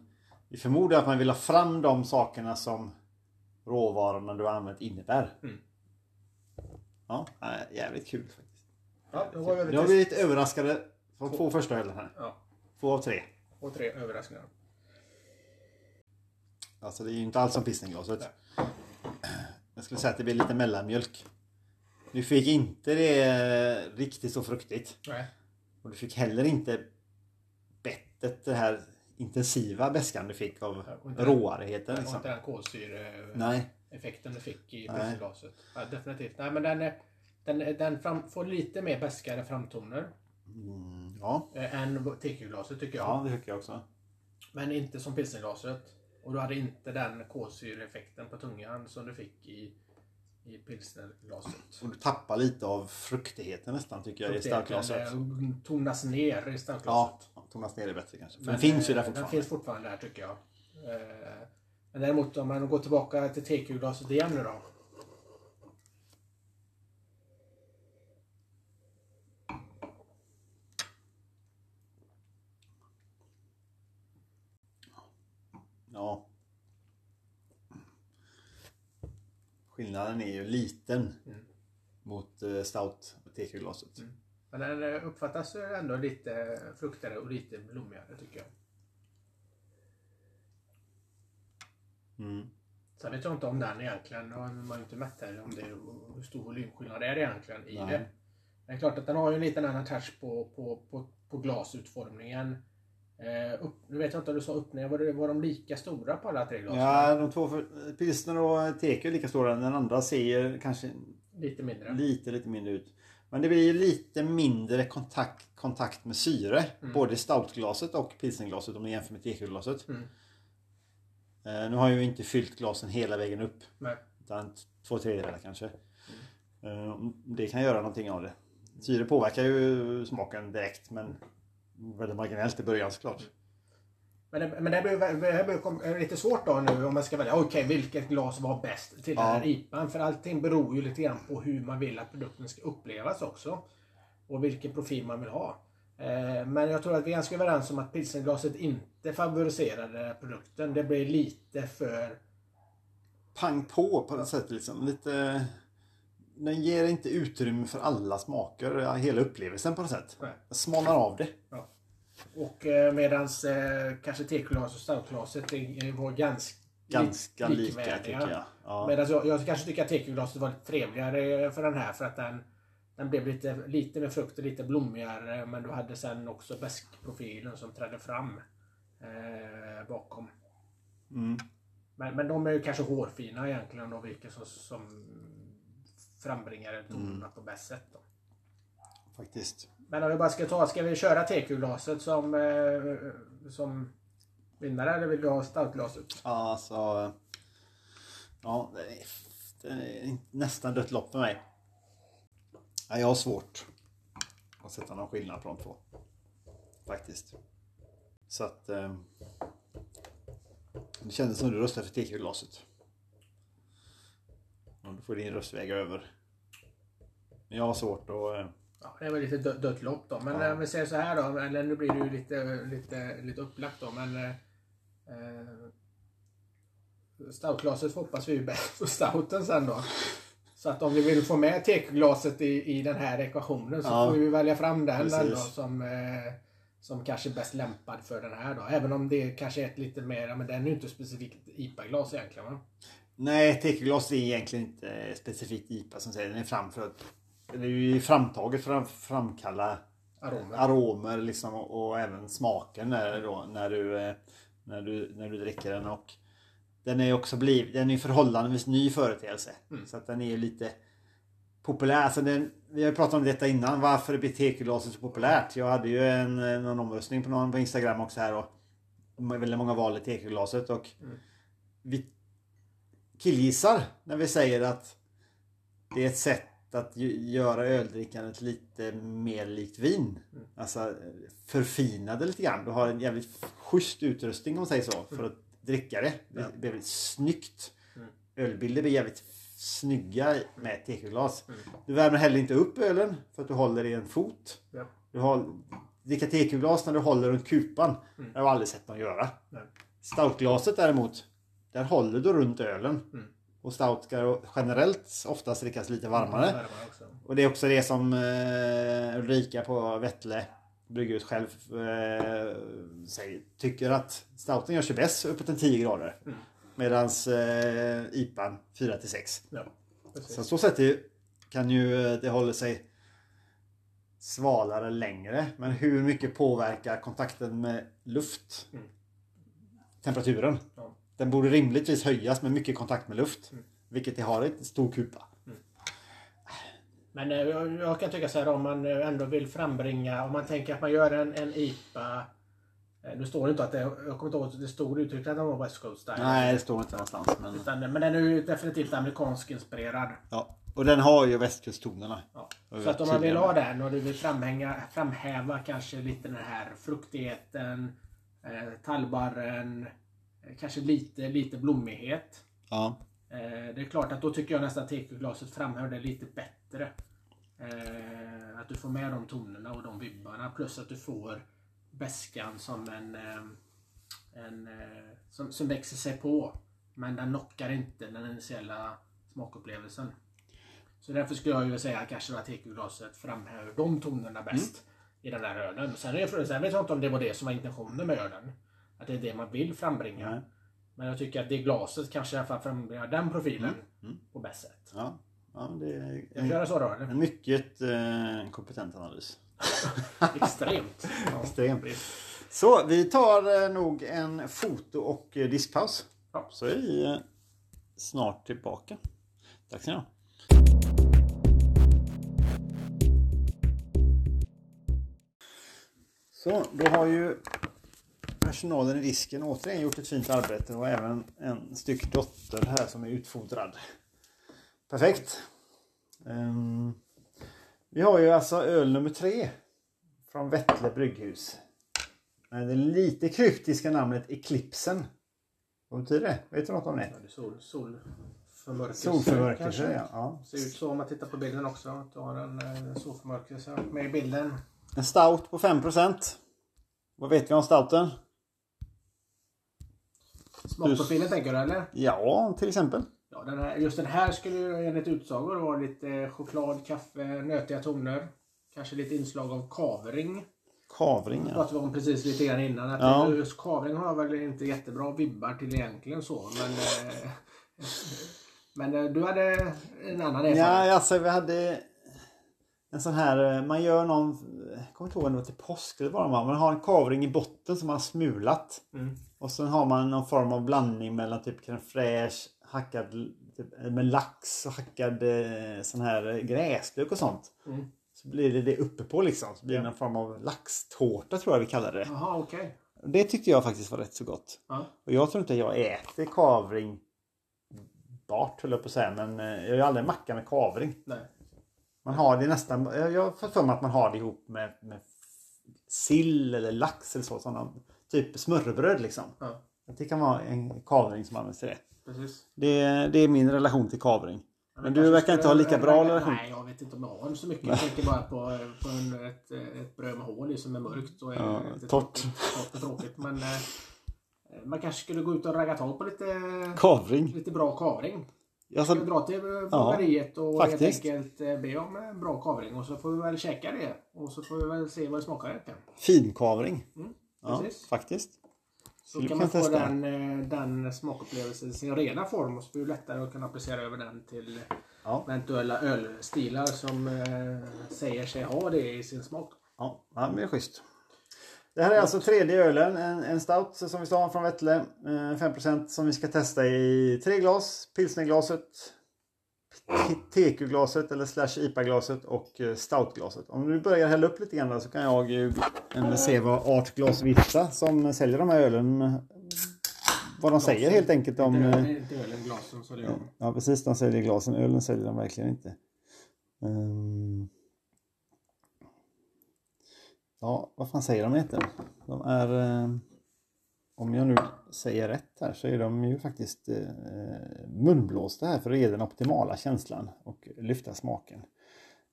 vi förmodar att man vill ha fram de sakerna som råvarorna du har använt innebär. Mm. Ja, jävligt kul faktiskt. Ja, då var över Nu har vi blivit överraskade på två första ölen här. ja, Två av tre. och tre överraskningar. Alltså det är ju inte alls som pilsnerglaset. Jag skulle säga att det blir lite mellanmjölk. Du fick inte det riktigt så fruktigt. Nej. Och du fick heller inte bettet, det här intensiva bäskan du fick av Ja, och inte- var Liksom. inte den kolsyreeffekten du fick i pilsnerglaset. Ja, definitivt. Nej, men den, den, den fram, får lite mer bäskare framtoner Mm, ja. eh, än TQ-glaset tycker jag. ja, det tycker jag också. Men inte som pilsnerglaset. Och du hade inte den kolsyreeffekten på tungan som du fick i, i pilsnerglaset. Och du tappar lite av fruktigheten nästan tycker jag i starkglaset. Den tonas ner i Ja, starkglaset. tonas ner det bättre kanske. För Men, den finns ju eh, där fortfarande. Den finns fortfarande där tycker jag. Eh, Men däremot om man går tillbaka till TQ-glaset igen nu då. Ja. Skillnaden är ju liten Mm. mot eh, stout och TQ-glaset. Mm. Men den eh, uppfattas ändå lite fruktigare och lite blommigare tycker jag. Mm. Sen vet jag inte om den egentligen, nu har man inte mätt här, om det är hur stor volymskillnad det är egentligen i Nej. det. Det är klart att den har ju en liten annan touch på, på, på, på glasutformningen. Eh, upp, nu vet jag inte om du sa öppningar, var, det, var de lika stora på alla tre glasen? Ja, de två pilsner och teke är lika stora. Den andra ser kanske Lite mindre. lite, lite mindre ut. Men det blir lite mindre kontakt, kontakt med syre. Mm. Både stoutglaset och pilsnerglaset om ni jämför med tekeglaset. Mm. Eh, nu har jag ju inte fyllt glasen hela vägen upp. Nej. Utan två tredjedelar kanske. Eh, det kan göra någonting av det. Syre påverkar ju smaken direkt men väldigt marginellt i början såklart. Men det, men det, blir, det blir lite svårt då nu om man ska välja. Okej, vilket glas var bäst till den här Ja. IPan? För allting beror ju lite grann på hur man vill att produkten ska upplevas också. Och vilken profil man vill ha. Eh, men jag tror att vi är ganska överens om att pilsnerglaset inte favoriserade produkten. Det blir lite för... Pang på på något sätt liksom. Lite... Den ger inte utrymme för alla smaker, ja, hela upplevelsen på något sätt. Den smalnar av det. Ja. Och eh, medans eh, kanske tekoglas och stoutglaset var ganska, Ganska lik- lika tycker jag. Ja. Medan jag, jag kanske tycker att tekoglaset var lite trevligare för den här för att den, den blev lite, lite med frukt och lite blommigare men du hade sen också bäskprofilen som trädde fram eh, bakom. Mm. Men, men de är ju kanske hårfina egentligen då vilka som, som frambringar tonerna på bäst sätt. Då. Faktiskt. Men om vi bara ska ta, ska vi köra tekoglaset som, eh, som vinnare eller vill du ha stoutglaset? Ja, alltså... Ja, det är, det är nästan dött lopp för mig. Ja, jag har svårt att sätta någon skillnad på de två. Faktiskt. Så att... Eh, det kändes som du röstade för tekoglaset. Om du får din röst väga över. Men jag har svårt att... Eh, Eh, Ja, det är väl lite dö- dött lopp då. Men Ja. om vi säger så här då, eller nu blir det ju lite, lite, lite upplagt då. Men eh, eh, Stoutglaset hoppas vi ju bäst på stouten sen då. Så att om vi vill få med tekoglaset i, i den här ekvationen så Ja. får vi välja fram den ändå som, eh, som kanske är bäst lämpad för den här då. Även om det kanske är ett lite mer, men den är ju inte specifikt IPA-glas egentligen va? Nej, tekoglas är egentligen inte specifikt IPA som säger den är framför. Det är ju framtaget för att framkalla Aromer. aromer liksom och, även smaken när, då, när, du, eh, när, du, när du dricker den. Och den är också blivit, den är förhållandevis ny företeelse. Mm. Så att den är ju lite populär. Alltså den, vi har ju pratat om detta innan, varför är BT-glaset så populärt? Jag hade ju en, eh, någon omröstning på någon på Instagram också här och väldigt många valde tekoglaset och Mm. vi killgissar när vi säger att det är ett sätt att göra öldrickandet lite mer likt vin. Mm. Alltså förfina det lite grann. Du har en jävligt schysst utrustning om man säger så. För att dricka det. Det blir väldigt snyggt. Mm. Ölbilder blir jävligt snygga med tekoglas. Mm. Du värmer heller inte upp ölen för att du håller i en fot. Ja. Du har, dricka tekoglas när du håller runt kupan. Mm. Det har jag aldrig sett någon göra. Nej. Stoutglaset däremot. Där håller du runt ölen. Mm. Och stout ska generellt oftast drickas lite varmare. Varmare också. Och det är också det som eh, Ulrika på Vettle Brygghus själv eh, säger, tycker att stouten gör sig bäst uppåt en 10 grader. Mm. Medans eh, IPAn 4 till 6. Ja, precis. Så så sätt kan ju eh, det hålla sig svalare längre. Men hur mycket påverkar kontakten med luft? Mm. Temperaturen. Ja. Den borde rimligtvis höjas med mycket kontakt med luft. Mm. Vilket det har i en stor kupa. Men eh, jag, jag kan tycka så här om man eh, ändå vill frambringa, om man tänker att man gör en, en IPA. eh, Nu står det inte att det, jag kommer inte ihåg att det stod uttryckligen att den var West Coast style. Nej, det står inte någonstans. Men... Utan, men den är ju definitivt amerikansk inspirerad. Ja. Och den har ju västkusttonerna. Ja. Så att om man vill ha den och du vill framhänga, framhäva kanske lite den här fruktigheten, eh, tallbarren, kanske lite, lite blommighet. Ja. Eh, det är klart att då tycker jag nästan att tekoglaset framhäver det lite bättre. Eh, att du får med de tonerna och de vibbarna plus att du får bäskan som en, eh, en eh, som, som växer sig på. Men den knockar inte den initiala smakupplevelsen. Så därför skulle jag ju säga kanske att tekoglaset framhäver de tonerna bäst i den här ölen. Sen, är sen vet jag inte om det var det som var intentionen med ölen. Att det är det man vill frambringa. Nej. Men jag tycker att det glaset kanske i alla fall frambringar den profilen Mm. på bäst sätt. ja. Ja, det är Jag en, så då en mycket eh, kompetent analys. (laughs) Extremt. (laughs) Ja. Extremt. Så vi tar eh, nog en foto och eh, diskpaus. Ja. Så är vi eh, snart tillbaka. Tack ska ni ha. Så, då har ju personalen i disken återigen gjort ett fint arbete och även en styck dotter här som är utfodrad. Perfekt. Ehm, vi har ju alltså öl nummer tre från Vettle brygghus. Med det lite kryptiska namnet Eclipsen. Vad betyder det? Vet du något om det? Det sol, solförmörkelse. Solförmörkelse, ja. ja. Ser ut så om man tittar på bilden också. Att du har en eh, solförmörkelse med i bilden. En stout på 5%. Vad vet vi om stouten? Smakprofilen tänker du eller? Ja, till exempel. Ja, den här, just den här skulle ju enligt utsagor vara lite choklad, kaffe, nötiga toner. Kanske lite inslag av kavring. Kavring, ja. pratade vi om precis lite grann innan. Att Ja. Just kavring har jag väl inte jättebra vibbar till egentligen så. Men, eh, (laughs) men eh, du hade en annan erfarenhet. Ja, alltså vi hade en sån här, eh, man gör någon, jag kommer inte ihåg om det var till påsk eller vad det var. Man har en kavring i botten som man har smulat. Mm. Och sen har man någon form av blandning mellan typ crème fraîche, hackad typ, med lax och hackad eh, sån här eh, gräslök och sånt. Mm. Så blir det det uppe på liksom. Så blir det Ja. någon form av laxtårta tror jag vi kallar det. Jaha, okej. Det tyckte jag faktiskt var rätt så gott. Ja. Och jag tror inte jag äter kavring bart höll jag på att säga. Men eh, jag gör aldrig macka med kavring. Nej. Man har det nästan, jag har för mig att man har det ihop med, med sill eller lax eller så. Sådana, typ smörrebröd liksom. Ja, Det kan vara en kavring som används till det. precis. Det, det är min relation till kavring. Men det du verkar inte ha lika bra nej, relation. Nej, jag vet inte om jag har så mycket. Jag tänker bara på, på en, ett, ett bröd med hål i som är mörkt och är Ja, torrt. tråkigt- torrt och tråkigt. Men eh, man kanske skulle gå ut och ragga tag på lite, Kavring. lite bra kavring. Alltså, Ska dra till bageriet och helt faktiskt. enkelt eh, be om en bra kavring och så får vi väl käka det. Och så får vi väl se vad det smakar egentligen. finkavring. Mm, Ja, faktiskt. Så vi kan man få den, eh, den smakupplevelsen i sin rena form och så blir det lättare att kunna applicera över den till Ja. eventuella ölstilar som eh, säger sig ha det i sin smak. Ja, ja, men det är schysst. Det här är alltså tredje ölen, en, en stout som vi sa från Vettle. Eh, 5% som vi ska testa i tre glas. Pilsnerglaset, TQ-glaset eller slash IPA-glaset och eh, stoutglaset. Om du börjar hälla upp lite grann där så kan jag ju eh, se vad Art Glas Vita som säljer de här ölen eh, vad de säger helt enkelt om... det eh, är inte ölen, glasen så det är Ja precis, de säljer glasen. Ölen säljer de verkligen inte. Ehm. Ja, vad fan säger de egentligen? De är... eh, om jag nu säger rätt här så är de ju faktiskt eh, munblåsta här för att ge den optimala känslan och lyfta smaken.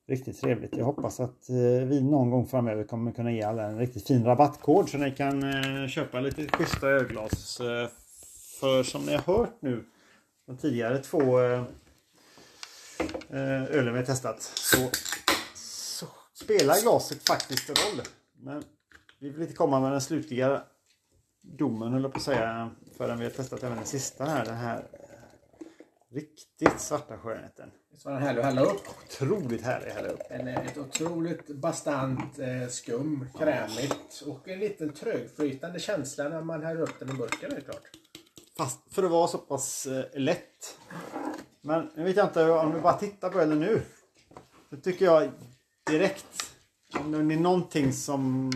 Riktigt trevligt. Jag hoppas att eh, vi någon gång framöver kommer kunna ge alla en riktigt fin rabattkod så ni kan eh, köpa lite schyssta ölglas. Eh, för som ni har hört nu de tidigare två eh, eh, ölen vi har testat så, så spelar glaset faktiskt roll. Men vi vill inte komma med den slutliga domen höll jag på att säga förrän vi har testat även den sista här. Den här eh, riktigt svarta skönheten. Så var den härlig att hälla upp. Otroligt härlig att hälla upp. En, ett otroligt bastant eh, skum, krämigt och en liten trögflytande känsla när man häller upp den i burken är klart. Fast för att vara så pass eh, lätt. Men nu vet jag inte om du bara tittar på ölen nu. Så tycker jag direkt. Om det är någonting som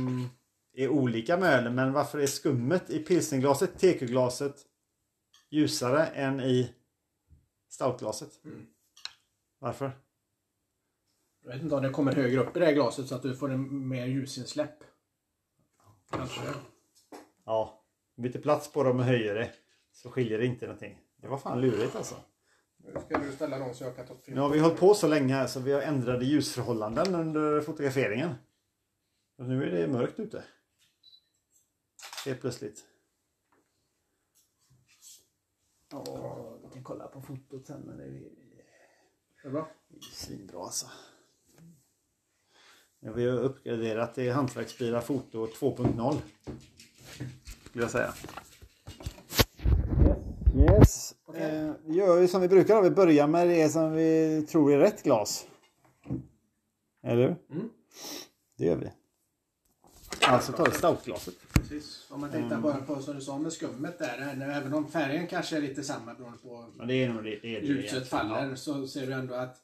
är olika med ölen. Men varför är skummet i pilsnerglaset, TQ-glaset ljusare än i stoutglaset? Mm. Varför? Jag vet inte om det kommer högre upp i det här glaset så att du får en mer ljusinsläpp. Kanske. Ja, byter plats på dem och höjer det. Så skiljer det inte någonting. Det var fan lurigt alltså. Nu ska du ställa dem så jag kan ta film. Nu har vi hållit på så länge här så vi har ändrade ljusförhållanden under fotograferingen. Och nu är det mörkt ute. Helt plötsligt. Ja, vi kan kolla på fotot sen men det är Det är bra. svinbra alltså. Ja, vi har uppgraderat till hantverksbilar foto 2.0. Skulle jag säga. Yes. Eh, vi gör ju som vi brukar. Vi börjar med det som vi tror är rätt glas. Eller hur? Mm. Det gör vi. Alltså tar stoutglaset. Precis. Om man tittar bara på som du sa med skummet där. Även om färgen kanske är lite samma beroende på Men det är nog det. det, är det ljuset faller så ser du ändå att,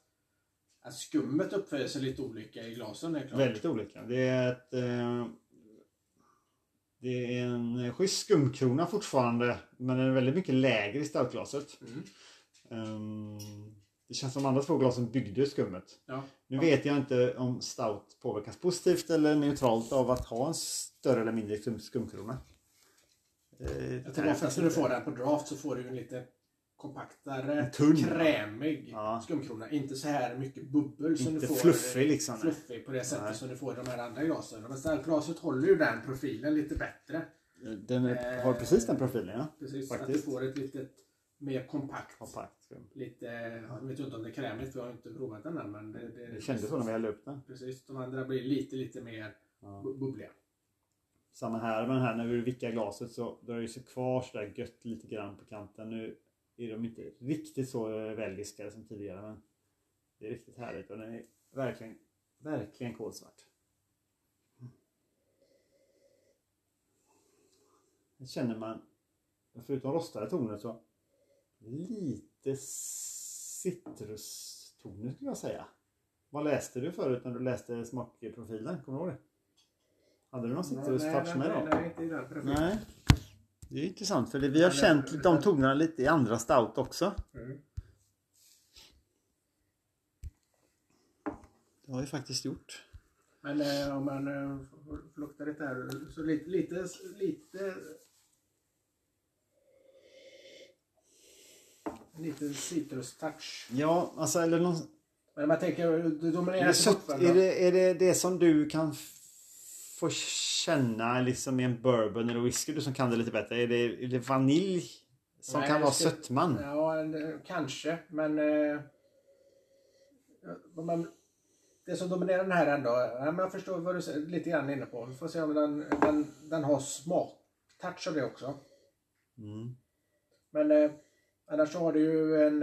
att skummet uppför sig lite olika i glasen. Är klart. Väldigt olika. Det är ett... Eh, det är en schysst skumkrona fortfarande. Men den är väldigt mycket lägre i stoutglaset. Mm. Ehm, det känns som de andra två glasen byggde skummet. Ja. Nu vet jag inte om stout påverkas positivt eller neutralt av att ha en större eller mindre skum, skumkrona. Eh, Jag tror oftast när du får den på draft så får du en lite kompaktare, tunn. krämig Ja. skumkrona. Inte så här mycket bubbel som Inte du får. fluffig liksom. Fluffig på det sättet Nej. som du får i de här andra glasen. Men startglaset håller ju den profilen lite bättre. Den är, har precis den profilen ja. Precis, Faktiskt. att du får ett litet mer kompakt. Kompakt. Lite, jag vet inte om det är krämigt för jag har inte provat den än. Men det, det, Det kändes så när vi hällde upp den. Precis, de andra blir lite, lite mer Ja. bu- bubbliga. Samma här, men här när vi vickar glaset så drar det sig kvar sådär gött lite grann på kanten. Nu är de inte riktigt så välviskade som tidigare men det är riktigt härligt och den är verkligen, verkligen kolsvart. Här känner man, förutom rostade toner så lite citrustoner skulle jag säga. Vad läste du förut när du läste smakprofilen? Kommer du ihåg det? Hade du någon citrustouch med nej, då? nej, inte i den profilen. Nej. Det är intressant för det, vi har känt de tonerna lite i andra stout också. Mm. Det har vi faktiskt gjort. Men eh, om man eh, får får lukta lite här. Så lite, lite, lite en liten citrustouch. Ja, alltså eller någon, Men man tänker, är, dominerar det så sött, är, det, är det det som du kan få känna liksom i en bourbon eller whisky, du som kan det lite bättre? Är det, är det vanilj som Nej, kan vara ska- sötman? Ja, kanske. Men eh, man, det som dominerar den här ändå. Ja, men jag förstår vad du säger, lite grann inne på. Vi får se om den, den, den har smaktouch av det också. Mm. Men eh, annars har du ju en...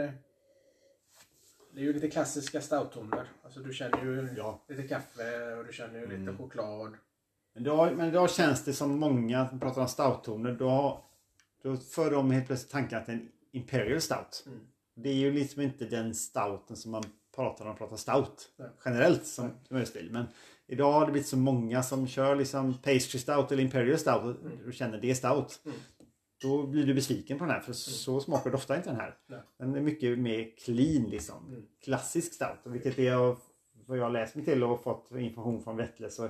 Det är ju lite klassiska stouttoner. Alltså du känner ju Ja. lite kaffe och du känner ju lite Mm. choklad. Men då, men då känns det som många som pratar om stouttoner. Då, då för de helt plötsligt tanken att det är en Imperial Stout. Mm. Det är ju liksom inte den stouten som man pratar om pratar stout. Nej. Generellt som, som ölstil. Men idag har det blivit så många som kör liksom pastry stout eller Imperial Stout och, och känner det är stout. Mm. Då blir du besviken på den här för så smakar doftar inte den här. Nej. Den är mycket mer clean liksom. Mm. Klassisk stout. Vilket är vad jag har läst mig till och fått information från Vettle så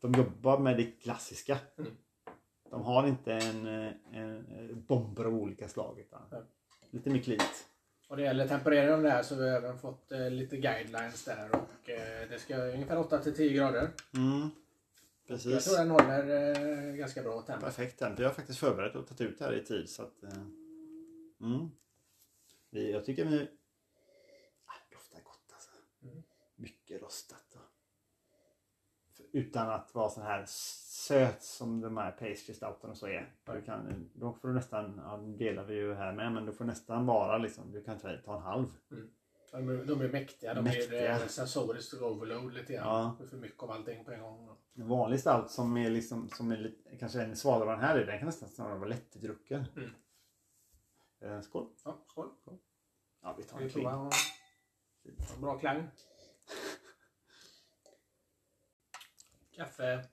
de jobbar med det klassiska. Mm. De har inte en, en, bomber av olika slag. Utan Nej. lite mer cleant. Och det gäller temperering av det här så har vi även fått eh, lite guidelines där. Och eh, det ska ungefär 8 till 10 grader. Mm. Jag Precis. tror den håller eh, ganska bra tempo. Perfekt tempo. Jag har faktiskt förberett och tagit ut det här i tid. Så att, eh, mm. Vi- Jag tycker vi... Ah, doftar gott alltså. Mm. Mycket rostat. Och... Utan att vara sån här söt som de här pastry och så är. Du kan, då får du nästan, ja, delar vi ju här med, men du får nästan vara liksom, du kan ta, ta en halv. De, är- de är mäktiga. De Mäktiga. är eh, sensoriskt overload lite grann. Ja. Det är för mycket av allting på en gång. En vanlig stout som är liksom, som är lite, kanske en svalare än den här är, den kan nästan snarare vara lättdrucken. Mm. Eh, skål! Ja, skål. Ja, vi tar en kling. Ja, Bra klang. Kaffe,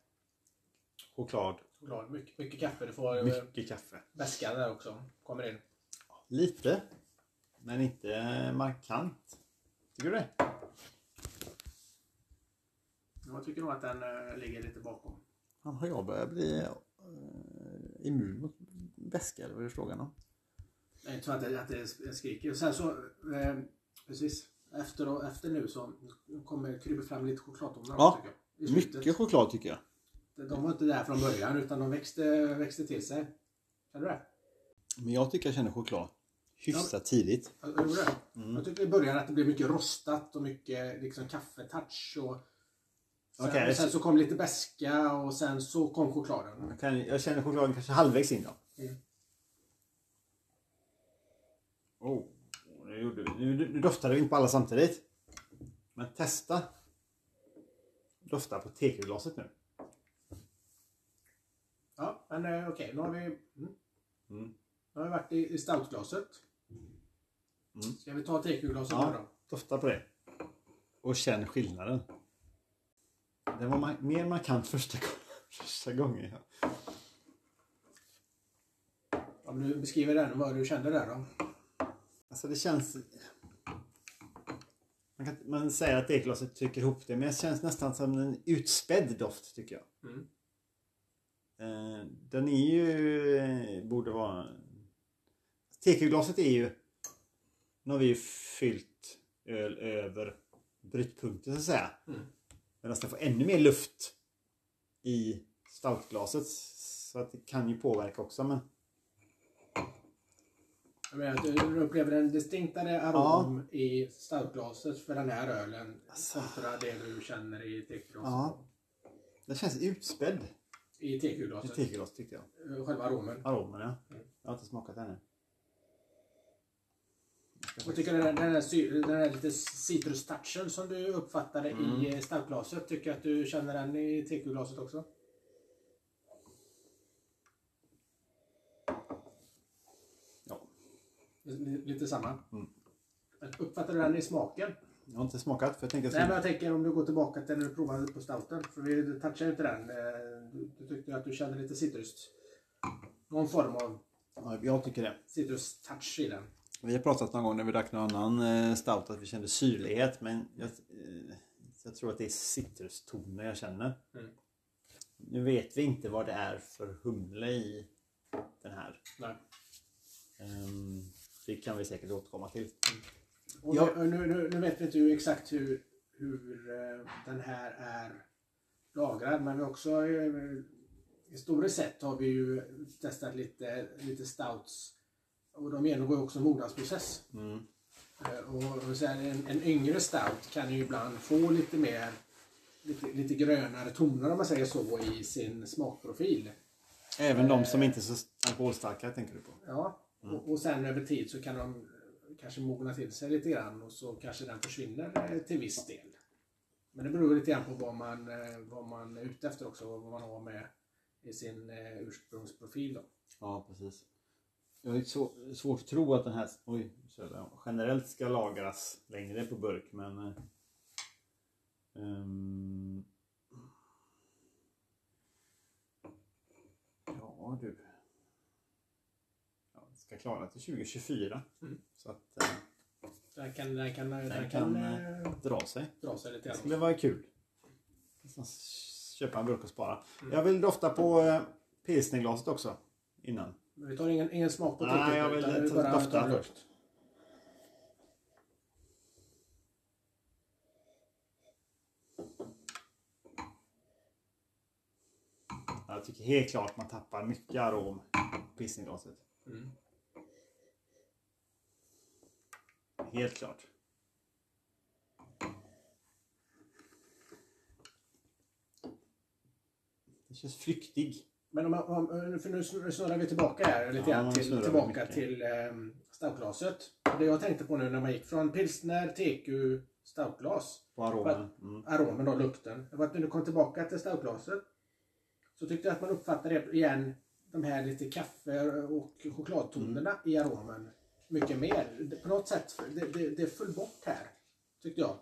Choklad. choklad. Mycket, mycket kaffe. Du får eh, Mycket kaffe. väskan där också. Kommer in. Lite. Men inte markant. Tycker du det? Jag tycker nog att den eh, ligger lite bakom. Han har jag börjat bli uh, immun mot väska eller vad är frågan om? Jag tror det, att det skriker. Och sen så, eh, precis. Efter, och, efter nu så kommer kryper fram lite chokladtoner Ja, också. Mycket choklad tycker jag. De var inte där från början utan de växte, växte till sig. Känner du det? Men jag tycker jag känner choklad hyfsat tidigt. Jag gjorde det. Mm. Jag tyckte i början att det blev mycket rostat och mycket liksom kaffetouch. Och sen, Okej, och sen så- kom lite beska och sen så kom chokladen. Jag, kan, jag känner chokladen kanske halvvägs in då. Mm. Oh, det gjorde vi. Nu, nu doftade vi inte på alla samtidigt. Men testa. Dofta på tekoglaset nu. Ja, men eh, okej. Nu har vi... Mm. Mm. Nu har vi varit i, i stoutglaset. Mm. Ska vi ta tekoglaset Ja. då? Dofta på det. Och känn skillnaden. Det var ma- mer markant första, gången- (laughs) första gången. Ja. Om du beskriver den, vad du kände där då? Alltså det känns... Man, kan, man säger att ekglaset trycker ihop det men det känns nästan som en utspädd doft tycker jag. Mm. Eh, den är ju... Borde vara... Tekoglaset är ju... Nu har vi ju fyllt öl över brytpunkten så att säga. Mm. Medan den får ännu mer luft i stoutglaset. Så att det kan ju påverka också men... Jag menar att du upplever en distinktare arom i stoutglaset för den här ölen kontra det du känner i tekoglaset. Ja. Den känns utspädd I i tekoglaset. tekoglas tyckte jag. Eh, Själva aromen. Aromen ja. Mm. Jag har inte smakat ännu. Jag tycker den den här, den här lite citrustouchen som du uppfattade i eh, stoutglaset, tycker jag att du känner den i tekoglaset också? Ja. Lite samma. Mm. Uppfattar du den i smaken? Jag har inte smakat för jag tänker Nej men jag tänker om du går tillbaka till när du provade på stouten. För vi touchade ju inte den. Eh, Du, du tyckte att du kände lite citrus. Någon form av ja, jag tycker det. citrustouch i den. Vi har pratat någon gång när vi drack någon annan eh, stout att vi kände syrlighet men jag, eh, jag tror att det är citrustoner jag känner. Mm. Nu vet vi inte vad det är för humle i den här. Nej. Ehm, det kan vi säkert återkomma till. Och Ja. nu, nu, nu, vet vi inte exakt hur, hur eh, den här är lagrad men vi har också historiskt sett har vi ju testat lite, lite stouts och de genomgår ju också en mognadsprocess. Mm. Eh, Och, och så här, en, en yngre stout kan ju ibland få lite mer lite, lite grönare toner om man säger så i sin smakprofil. Även de som inte är så alkoholstarka tänker du på? Ja, och, och sen över tid så kan de kanske mogna till sig lite grann och så kanske den försvinner eh, till viss del. Men det beror lite grann på vad man, eh, vad man är ute efter också och vad man har med i sin eh, ursprungsprofil. Då. Ja, precis. Jag har så, svårt att tro att den här oj, generellt ska lagras längre på burk men ehm, Ja du. Ja, ska klara till 2024. Mm. Så att eh, Den kan, den kan, den den kan, kan eh, dra sig. dra sig lite Det skulle vara kul. Köpa en burk och spara. Mm. Jag vill dofta på pilsnerglaset också. Innan. Men Vi tar ingen, ingen smak på Nej, jag vill utan vi bara dofta först. Jag tycker helt klart man tappar mycket arom på pilsnerglaset. Mm. Helt klart. Det känns flyktig. Men om, om, för nu snurrar vi tillbaka här lite Ja, grann till, tillbaka till um, stoutglaset. Och Det jag tänkte på nu när man gick från pilsner, teku, stoutglas. På aromen. Mm. Aromen då, lukten. Det var att när du kom tillbaka till stoutglaset så tyckte jag att man uppfattade igen, de här lite kaffe och chokladtonerna Mm. i aromen mycket mer. På något sätt, det, det, det föll bort här. Tyckte jag.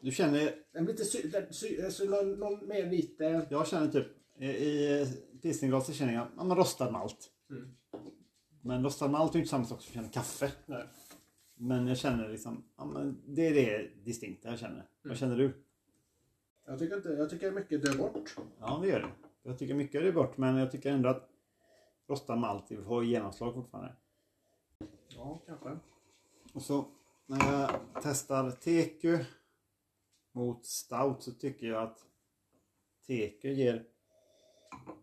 Du känner, Den blir lite sy, den, sy, alltså någon, någon mer lite... jag känner typ i- i pilsnerglaset känner jag ja, men rostad malt. Mm. Men rostad malt är inte samma sak som att känna kaffe. Nej. Men jag känner liksom, ja, men det är det distinkta jag känner. Mm. Vad känner du? Jag tycker, inte, jag tycker mycket dör bort. Ja, det gör det. Jag tycker mycket det bort, men jag tycker ändå att rostad malt har genomslag fortfarande. Ja, kanske. Och så när jag testar teku mot stout så tycker jag att teku ger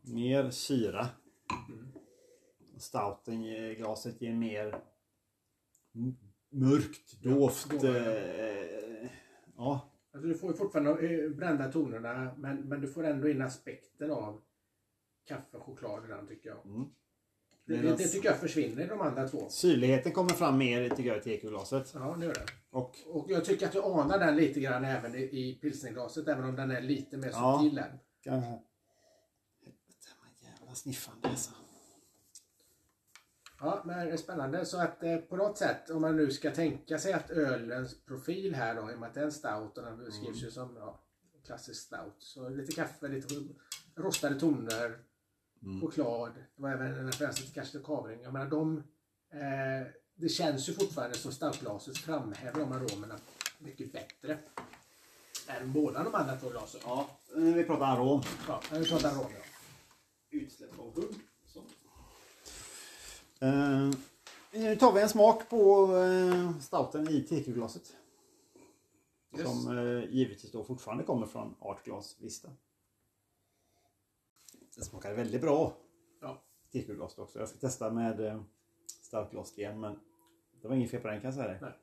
mer syra. Mm. Stouten i glaset ger mer mörkt doft. Ja, eh, ja, Alltså du får ju fortfarande eh, brända tonerna men, men du får ändå in aspekten av kaffe och choklad i den tycker jag. Mm. Det, det, det tycker jag försvinner i de andra två. Syrligheten kommer fram mer tycker jag i tekoglaset. Ja, det gör det. Och Och jag tycker att du anar den lite grann även i, i pilsnerglaset, även om den är lite mer subtil än. kanske... Helvete, men jävla sniffande alltså. Ja, men det är spännande. Så att eh, på något sätt, om man nu ska tänka sig att ölens profil här då, i och med att det är en stout och den beskrivs ju som ja, klassisk stout. Så lite kaffe, lite rostade toner, choklad. Det var även en referens till kanske till kavring. Jag menar de... Eh, det känns ju fortfarande som stoutglaset framhäver de aromerna mycket bättre. Än båda de andra två glasen. Ja, vi pratar arom. Ja, vi pratar aromer. Utsläpp av. Så. Eh, nu tar vi en smak på eh, stouten i tekoglaset. Yes. Som eh, givetvis då fortfarande kommer från Artglas Vista. Den smakar väldigt bra. Ja. Tekoglas också. Jag ska testa med eh, startglas igen men det var inget fel på den kan jag säga dig.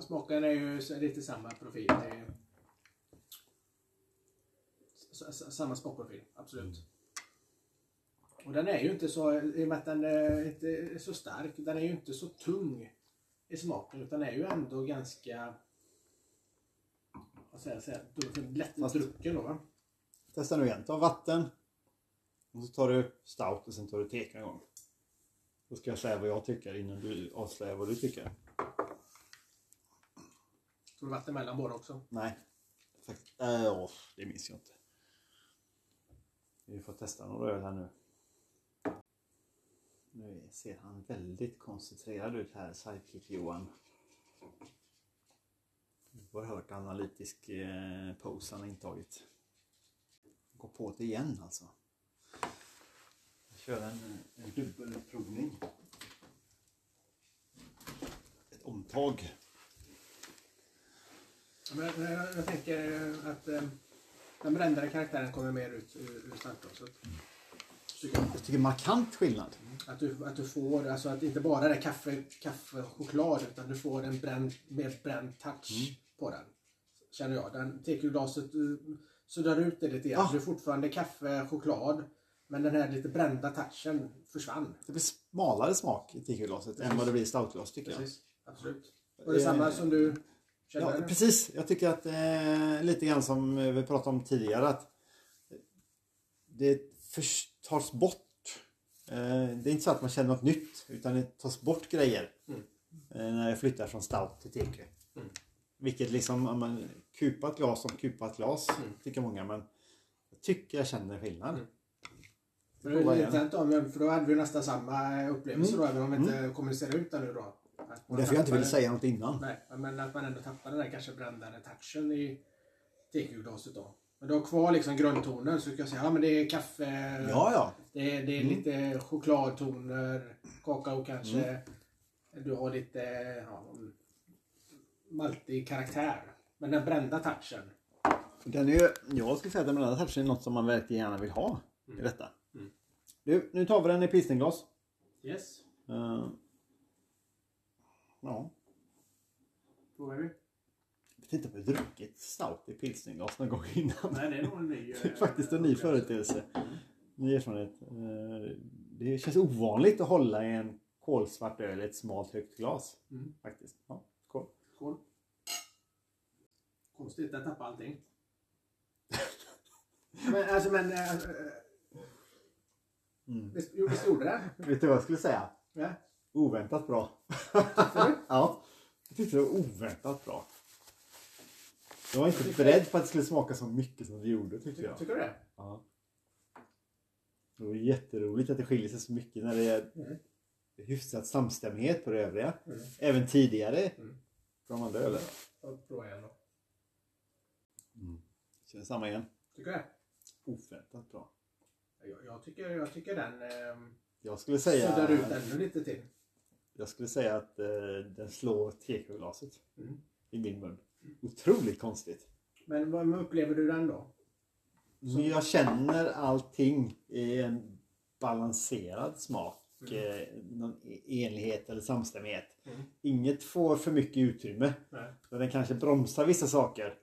Smaken är ju lite samma profil. Samma smakprofil, absolut. Och den är ju inte så, i och med att den är inte är så stark, den är ju inte så tung i smaken utan är ju ändå ganska vad ska jag säga, lätt Fast- drucken då va? Testa nu igen. Ta vatten. Och så tar du stout och sen tar du teka en gång. Då ska jag säga vad jag tycker innan du avslöjar vad du tycker. Tror du vatten mellan båda också? Nej. Faktiskt. Äh, åh, det minns jag inte. Vi får testa några öl här nu. Nu ser han väldigt koncentrerad ut här, Sidekick-Johan. Oerhört analytisk eh, pose han har intagit. Gå på det igen alltså. Jag kör en, en dubbelprovning. Ett omtag. Men jag, jag, jag tänker att eh, den brändare karaktären kommer mer ut ur, ur startglaset. Tycker jag. Jag tycker markant skillnad. Att du, att du får, alltså att det inte bara är kaffe, kaffe och choklad utan du får en bränd, mer bränd touch på den. Känner jag. Den tekoglaset du suddar ut det lite grann. Ja. Du är fortfarande kaffe, choklad. Men den här lite brända touchen försvann. Det blir smalare smak i tekoglaset än vad det blir i stoutglas tycker jag. Precis. Absolut. Och det samma som du känner? Ja, precis. Jag tycker att eh, lite grann som vi pratade om tidigare att det förs- tas bort. Eh, det är inte så att man känner något nytt utan det tas bort grejer Mm. eh, när jag flyttar från stout till teke. Mm. Vilket liksom, men, kupat glas som kupat glas Mm. tycker många men jag tycker jag känner skillnad. Mm. Men det är intressant för då hade vi nästan samma upplevelse då, även om vi inte kommunicerar ut det nu då. Att Och man därför jag inte ville säga något innan. Nej, men att man ändå tappar den där kanske brändare touchen i tekoglaset då. Men du har kvar liksom grundtonen så du kan säga ja men det är kaffe, Ja, ja. det är, det är Mm. lite chokladtoner, kakao kanske. Mm. Du har lite ja, maltig karaktär. Men den brända touchen. Den är ju, jag skulle säga att den brända touchen är något som man verkligen gärna vill ha i detta. Mm. Du, nu tar vi den i pilsnerglas. Yes, Uh, ja. provar vi. Jag inte har druckit stout i pilsnerglas någon gång innan. Nej, det är nog en ny. (laughs) Det är faktiskt en ny företeelse. Ny erfarenhet. Eh, Det känns ovanligt att hålla i en kolsvart öl i ett smalt högt glas. Mm. Faktiskt. Ja, skål. Skål. Konstigt, jag tappade allting. (laughs) men alltså men... Äh, äh, Mm. visst, jo, visst gjorde det? (laughs) Vet du vad jag skulle säga? Ja. Oväntat bra. du? ja. Jag tyckte det var oväntat bra. Jag var inte beredd på att det skulle smaka så mycket som det gjorde tyckte Ty, jag. tycker du det? Ja. Det var jätteroligt att det skiljer sig så mycket när det är Mm. hyfsat samstämmighet på det övriga. Mm. Även tidigare. Mm. Från andra ölen. Jag provar igen då. Känner samma igen. Tycker du det? Oväntat bra. Jag, jag, tycker, jag tycker den ähm, Jag skulle säga, suddar ut ännu lite till. jag skulle säga att eh, den slår tekoglaset Mm. i min mun. Otroligt konstigt. Men vad upplever du den då? Men jag känner allting i en balanserad smak. Mm. Någon enlighet eller samstämmighet. Mm. Inget får för mycket utrymme. Nej. Så den kanske bromsar vissa saker.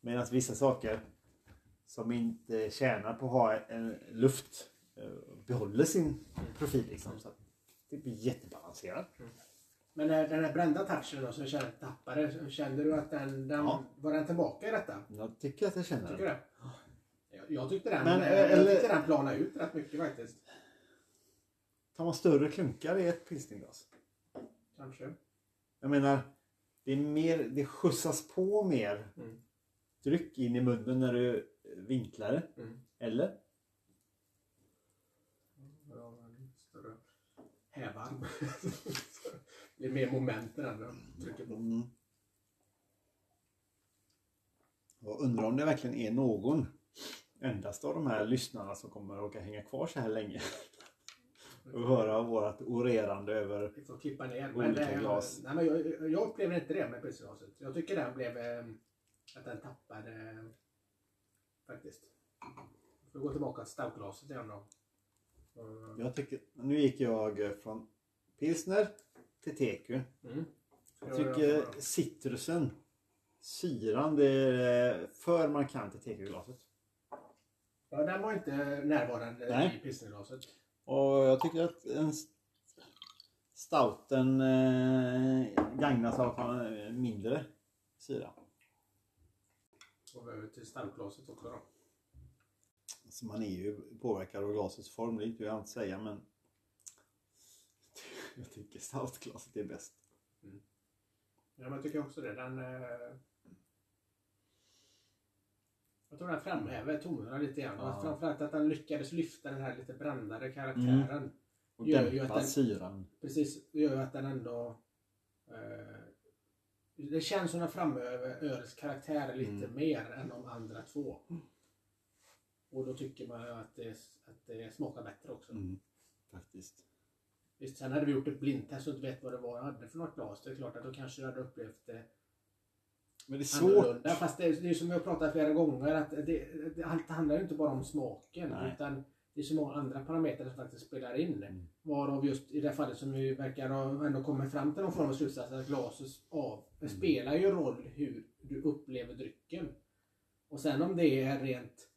Medan vissa saker som inte tjänar på att ha en luft eh, behåller sin profil. Liksom. Så Det blir jättebalanserat. Men eh, den här brända touchen då som jag kände tappade. Kände du att den, den Ja. var den tillbaka i detta? Jag tycker att jag känner Tycker det. Jag, jag tyckte den, Men, eh, eh, jag eller- tyckte den planade ut rätt mycket faktiskt. Tar man större klunkar i ett pilsnerglas? Kanske. Jag menar, det är mer, det skjutsas på mer Mm. dryck in i munnen när du vinklar det. Mm. Eller? Hävarm. (laughs) det är mer moment den jag trycker på. Mm. Jag undrar om det verkligen är någon endast av de här lyssnarna som kommer att orka hänga kvar så här länge. Och höra vårat orerande över... Vi får klippa ner. Olika eh, glas. Nej, men jag, jag upplever inte det med pilsnerglaset. Jag tycker den blev... eh, Att den tappade... Faktiskt. Jag får gå tillbaka till stoutglaset igen då. Jag tycker, nu gick jag från pilsner till teku. Mm. Jag tycker citrusen, syran, det är för markant i tekuglaset. Ja, den var inte närvarande Nej. i pilsnerglaset. Och jag tycker att en st- stouten eh, gagnas av att mindre syra. Och över till stoutglaset också då. Alltså man är ju påverkad av glasets form, det är inte jag inte säga men jag tycker stoutglaset är bäst. Ja, men jag tycker också det. Den... eh, Jag tror den framhäver tonerna lite grann. Ja. Framförallt att den lyckades lyfta den här lite brändare karaktären. Och Gör dämpa den- syran. Precis, gör ju att den ändå... Eh, det känns som den framöver Öres karaktär lite Mm. mer än de andra två. Och då tycker man att det, att det smakar bättre också. Mm, faktiskt. Visst, sen hade vi gjort ett blindtest och inte vet vad det var jag hade för något glas. Det är klart att då kanske jag hade upplevt det Men det är svårt. annorlunda. Fast det, det är som har pratat flera gånger att det, det, allt handlar ju inte bara om smaken. Nej. Utan det är så många andra parametrar som faktiskt spelar in. Mm. Varav just i det fallet som vi verkar ha ändå kommit fram till någon form av slutsats att glaset av, Mm. spelar ju roll hur du upplever drycken. Och sen om det är rent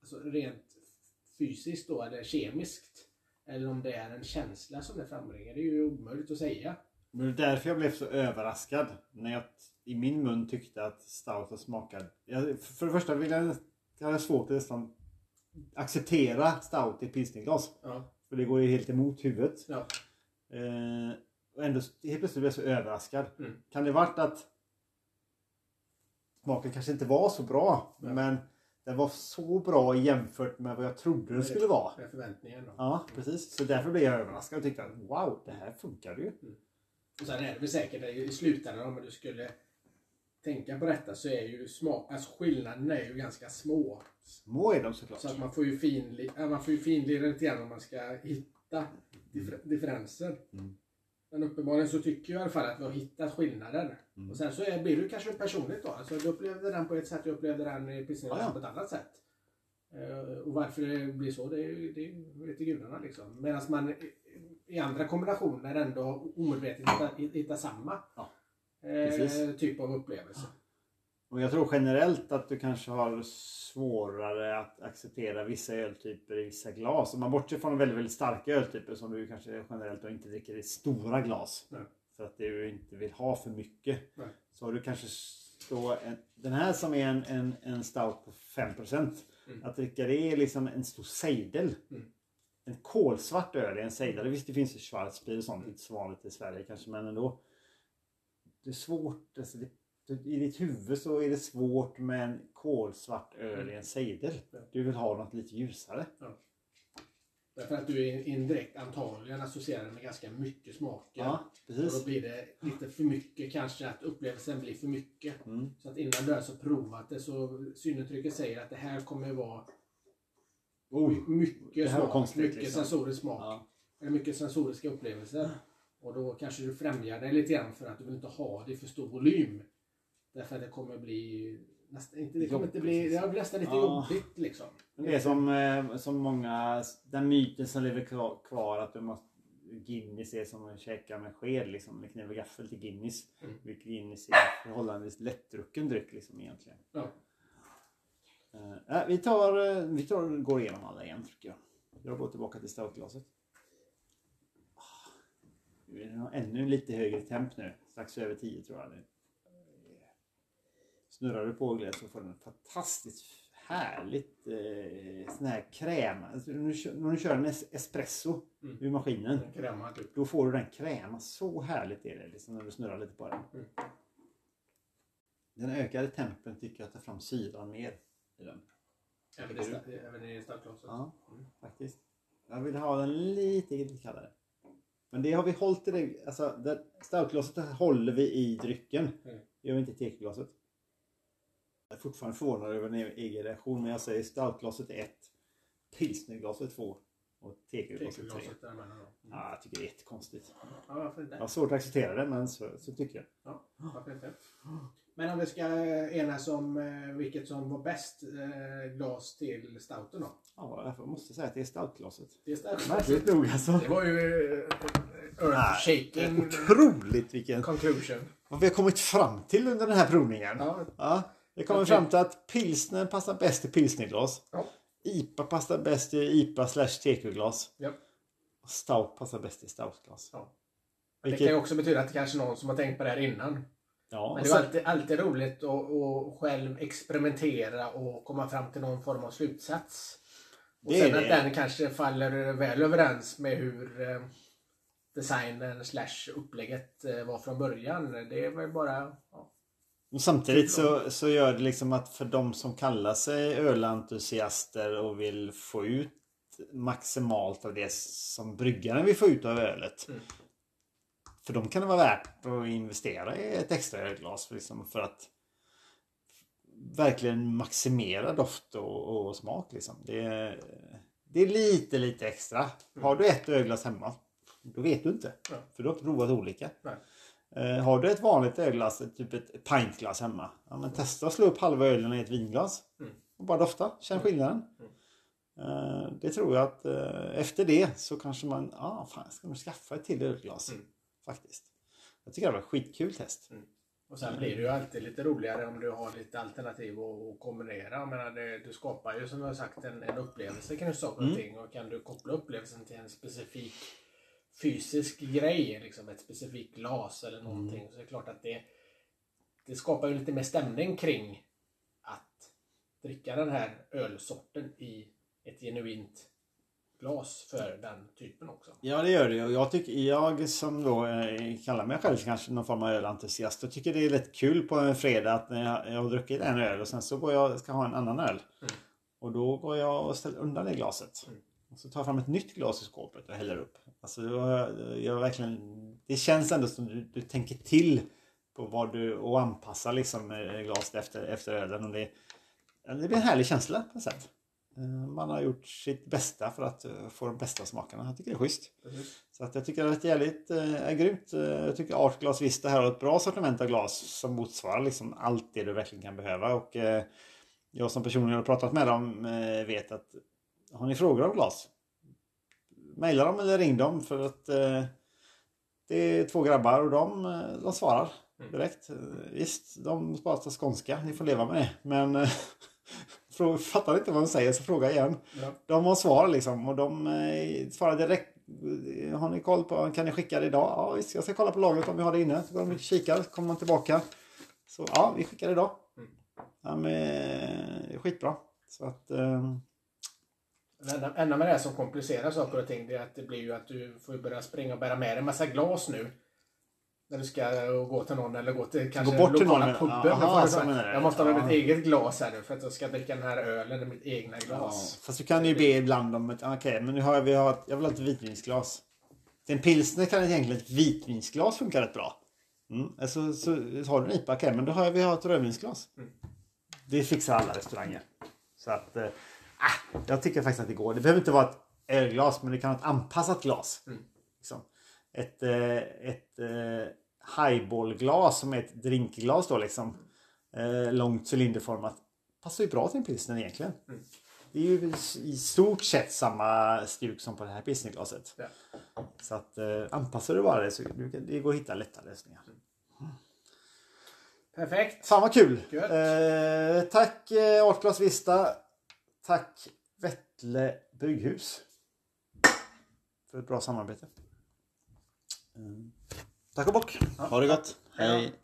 alltså rent fysiskt då eller kemiskt eller om det är en känsla som det frambringar. Det är ju omöjligt att säga. Men det är därför jag blev så överraskad när jag i min mun tyckte att stouten smakade... Jag, för det första vill jag, jag hade svårt att nästan acceptera stout i pilsnerglas. Ja. För det går ju helt emot huvudet. Ja. Eh, och ändå helt plötsligt blev jag så överraskad. Mm. Kan det varit att smaken kanske inte var så bra. Ja. Men den var så bra jämfört med vad jag trodde den skulle vara. Med förväntningen då. Ja, precis. Så därför blev jag överraskad och tyckte att wow, det här funkar ju. Och sen är det väl säkert i slutändan om du skulle tänka på detta så är ju smak, alltså skillnaderna är ju ganska små. Små är de såklart. Så att man får ju finlira lite grann om man ska hitta differ, differenser. Mm. Men uppenbarligen så tycker jag i alla fall att vi har hittat skillnader. Mm. Och sen så är, blir det kanske personligt då. Alltså du upplevde den på ett sätt, jag upplevde den i precis Ja, ja. på ett annat sätt. Eh, och varför det blir så, det det vet gudarna liksom. Medan man i- andra kombinationer ändå omedvetet hittar, samma Ja, eh, typ av upplevelse. Och jag tror generellt att du kanske har svårare att acceptera vissa öltyper i vissa glas. Om man bortser från väldigt, väldigt starka öltyper som du kanske generellt då inte dricker i stora glas. Nej. För att du inte vill ha för mycket. Nej. Så har du kanske stå en, den här som är en, en, en stout på 5%. Mm. Att dricka det är liksom en stor sejdel. Mm. En kolsvart öl är en sejdel. Visst det finns ju Schwarzbier och sånt, Mm. inte så vanligt i Sverige kanske men ändå. Det är svårt. Alltså det, I ditt huvud så är det svårt med en kolsvart öl Mm. i en sejdel. Ja. Du vill ha något lite ljusare. Därför att du är indirekt antagligen associerad med ganska mycket smaker. Ja, och då precis. blir det lite för mycket kanske, att upplevelsen blir för mycket. Mm. Så att innan du ens har provat det så synintrycket säger att det här kommer vara det mycket smak, konstigt, mycket liksom. sensorisk smak. Ja. Eller mycket sensoriska upplevelser. Och då kanske du främjar det lite grann för att du vill inte ha det i för stor volym. Därför att det kommer bli nästan, inte, det kommer inte bli, det blir nästan lite Ja. jobbigt liksom. Det är som, eh, som många, den myten som lever kvar, att du måste Guinness är som att käka med sked liksom, med kniv och gaffel till Guinness. Mm. Vilket Guinness är förhållandevis lättdrucken dryck liksom egentligen. Ja. Ja, vi tar, vi tar går igenom alla igen tycker jag. Jag går tillbaka till stoutglaset. Ah, Nu är det ännu lite högre temp nu. Strax över 10 tror jag. nu. Snurrar du på glas så får du en fantastiskt härligt eh, sån här kräm. Alltså, när, du kör, när du kör en es- espresso Mm. ur maskinen. En kräma typ. Då får du den kräma. Så härligt är det liksom, när du snurrar lite på den. Mm. Den ökade tempen tycker jag tar fram syran mer. I den. Även i, sta- även i startglaset. Ja, Mm. faktiskt. Jag vill ha den lite, lite kallare. Men det har vi hållit i det. Alltså, det- stoutglaset håller vi i drycken. Mm. Det gör vi inte i tekoglaset. Fortfarande förvånad över min egen reaktion. Men jag säger stoutglaset är ett. Pilsnerglaset två. Och tekoglaset tre. Tekoglaset däremellan då. Mm. Ja, jag tycker det är jättekonstigt. Ja? Jag har svårt att acceptera det men så, så tycker jag. Ja, varför inte? Men om vi ska enas om eh, vilket som var bäst eh, glas till stouten då? Ja, jag måste säga att det är stoutglaset. Det är starkt. Märkligt nog alltså. Det var ju eh, earth-shaking Otroligt vilken... conclusion. Vad vi har kommit fram till under den här provningen. Ja, Ja, vi kommer Okej. fram till att pilsner passar bäst i pilsnerglas. Ja. IPA passar bäst i IPA slash tekoglas. ja. Och Stout passar bäst i stoutglas. ja. Det Vilket- kan ju också betyda att det kanske är någon som har tänkt på det här innan. Ja, Men det är sen, alltid, alltid roligt att, att själv experimentera och komma fram till någon form av slutsats. Och Det sen att det. den kanske faller väl överens med hur eh, designen slash upplägget eh, var från början. Det är väl bara... Ja. Och samtidigt så, så gör det liksom att för de som kallar sig ölentusiaster och vill få ut maximalt av det som bryggaren vill få ut av ölet. Mm. För dem kan det vara värt att investera i ett extra ölglas liksom, för att verkligen maximera doft och, och smak. Liksom. Det, är- det är lite, lite extra. Har du ett ölglas hemma, då vet du inte. Ja. För du har provat olika. Nej. Eh, har du ett vanligt ölglas, typ ett pintglas hemma, ja, men testa att slå upp halva ölen i ett vinglas. Mm. Och bara dofta, känn skillnaden. Mm. Eh, det tror jag att eh, efter det så kanske man, ja ah, fan ska nog skaffa ett till ölglas. Mm. Faktiskt. Jag tycker det var ett skitkul test. Och sen blir det ju alltid lite roligare om du har lite alternativ att kombinera. Jag menar, det, du skapar ju som jag har sagt en, en upplevelse kring saker och Mm. ting. Och kan du koppla upplevelsen till en specifik fysisk grej, liksom ett specifikt glas eller någonting. Så är det klart att det, det skapar ju lite mer stämning kring att dricka den här ölsorten i ett genuint glas för den typen också. Ja det gör det och jag tycker, jag som då eh, kallar mig själv kanske någon form av ölentusiast. Jag tycker det är lite kul på en fredag att när jag, jag har druckit en öl och sen så går jag ska ha en annan öl. Mm. Och då går jag och ställer undan det glaset. Mm. Och så tar jag fram ett nytt glas i skåpet och häller upp. Alltså jag, jag verkligen, det känns ändå som du, du tänker till på vad du och anpassar liksom eh, glaset efter, efter ölen. Och det, det blir en härlig känsla på något sätt. Eh, Man har gjort sitt bästa för att eh, få de bästa smakerna. Jag tycker det är schysst. Så att jag tycker att det är jävligt är grymt. Jag tycker Art Glas Vista här har ett bra sortiment av glas som motsvarar liksom allt det du verkligen kan behöva. Och jag som personligen har pratat med dem vet att har ni frågor om glas? Maila dem eller ring dem för att eh, det är två grabbar och de, eh, de svarar Mm. direkt. Visst, de pratar skånska, ni får leva med det. Men eh, (laughs) fattar inte vad de säger så fråga igen. Ja. De har svar liksom och de eh, svarar direkt. Har ni koll på, kan ni skicka det idag? Ja visst, jag ska kolla på lagret om vi har det inne. Så går de och kikar, så kommer man tillbaka. Så ja, vi skickar det idag. Mm. Ja, men, eh, skitbra. Så att, eh, Det enda, med det här som komplicerar saker och ting det är att det blir ju att du får börja springa och bära med dig en massa glas nu. När du ska gå till någon eller gå till kanske bort till lokala någon, puben. ja, aha, så du. jag måste ha Ja. mitt eget glas här nu för att jag ska dricka den här ölen i mitt egna ja, glas. fast du kan ju be ibland om ett, okej men nu har jag, vi har, jag vill ha ett vitvinsglas. Till en pilsner kan egentligen ett vitvinsglas funka rätt bra. Mm. Alltså, så har du en IPA, okej men då har jag, vi har ett rödvinsglas. Mm. Det fixar alla restauranger. Så att, eh, ah, jag tycker faktiskt att det går. Det behöver inte vara ett ölglas men det kan vara ett anpassat glas. Mm. Liksom. Ett, eh, ett eh, highballglas som är ett drinkglas då liksom. Eh, långt cylinderformat. Passar ju bra till en pilsner egentligen. Mm. Det är ju i stort sett samma stuk som på det här pilsnerglaset. Ja. Så att eh, anpassar du bara det så du kan, det går att hitta lätta lösningar. Perfekt. Fan vad kul! Eh, tack eh, Artglas Vista. Tack Vettle Bygghus för ett bra samarbete. Ehm, tack och bock! Ja, ha det gott! Hej!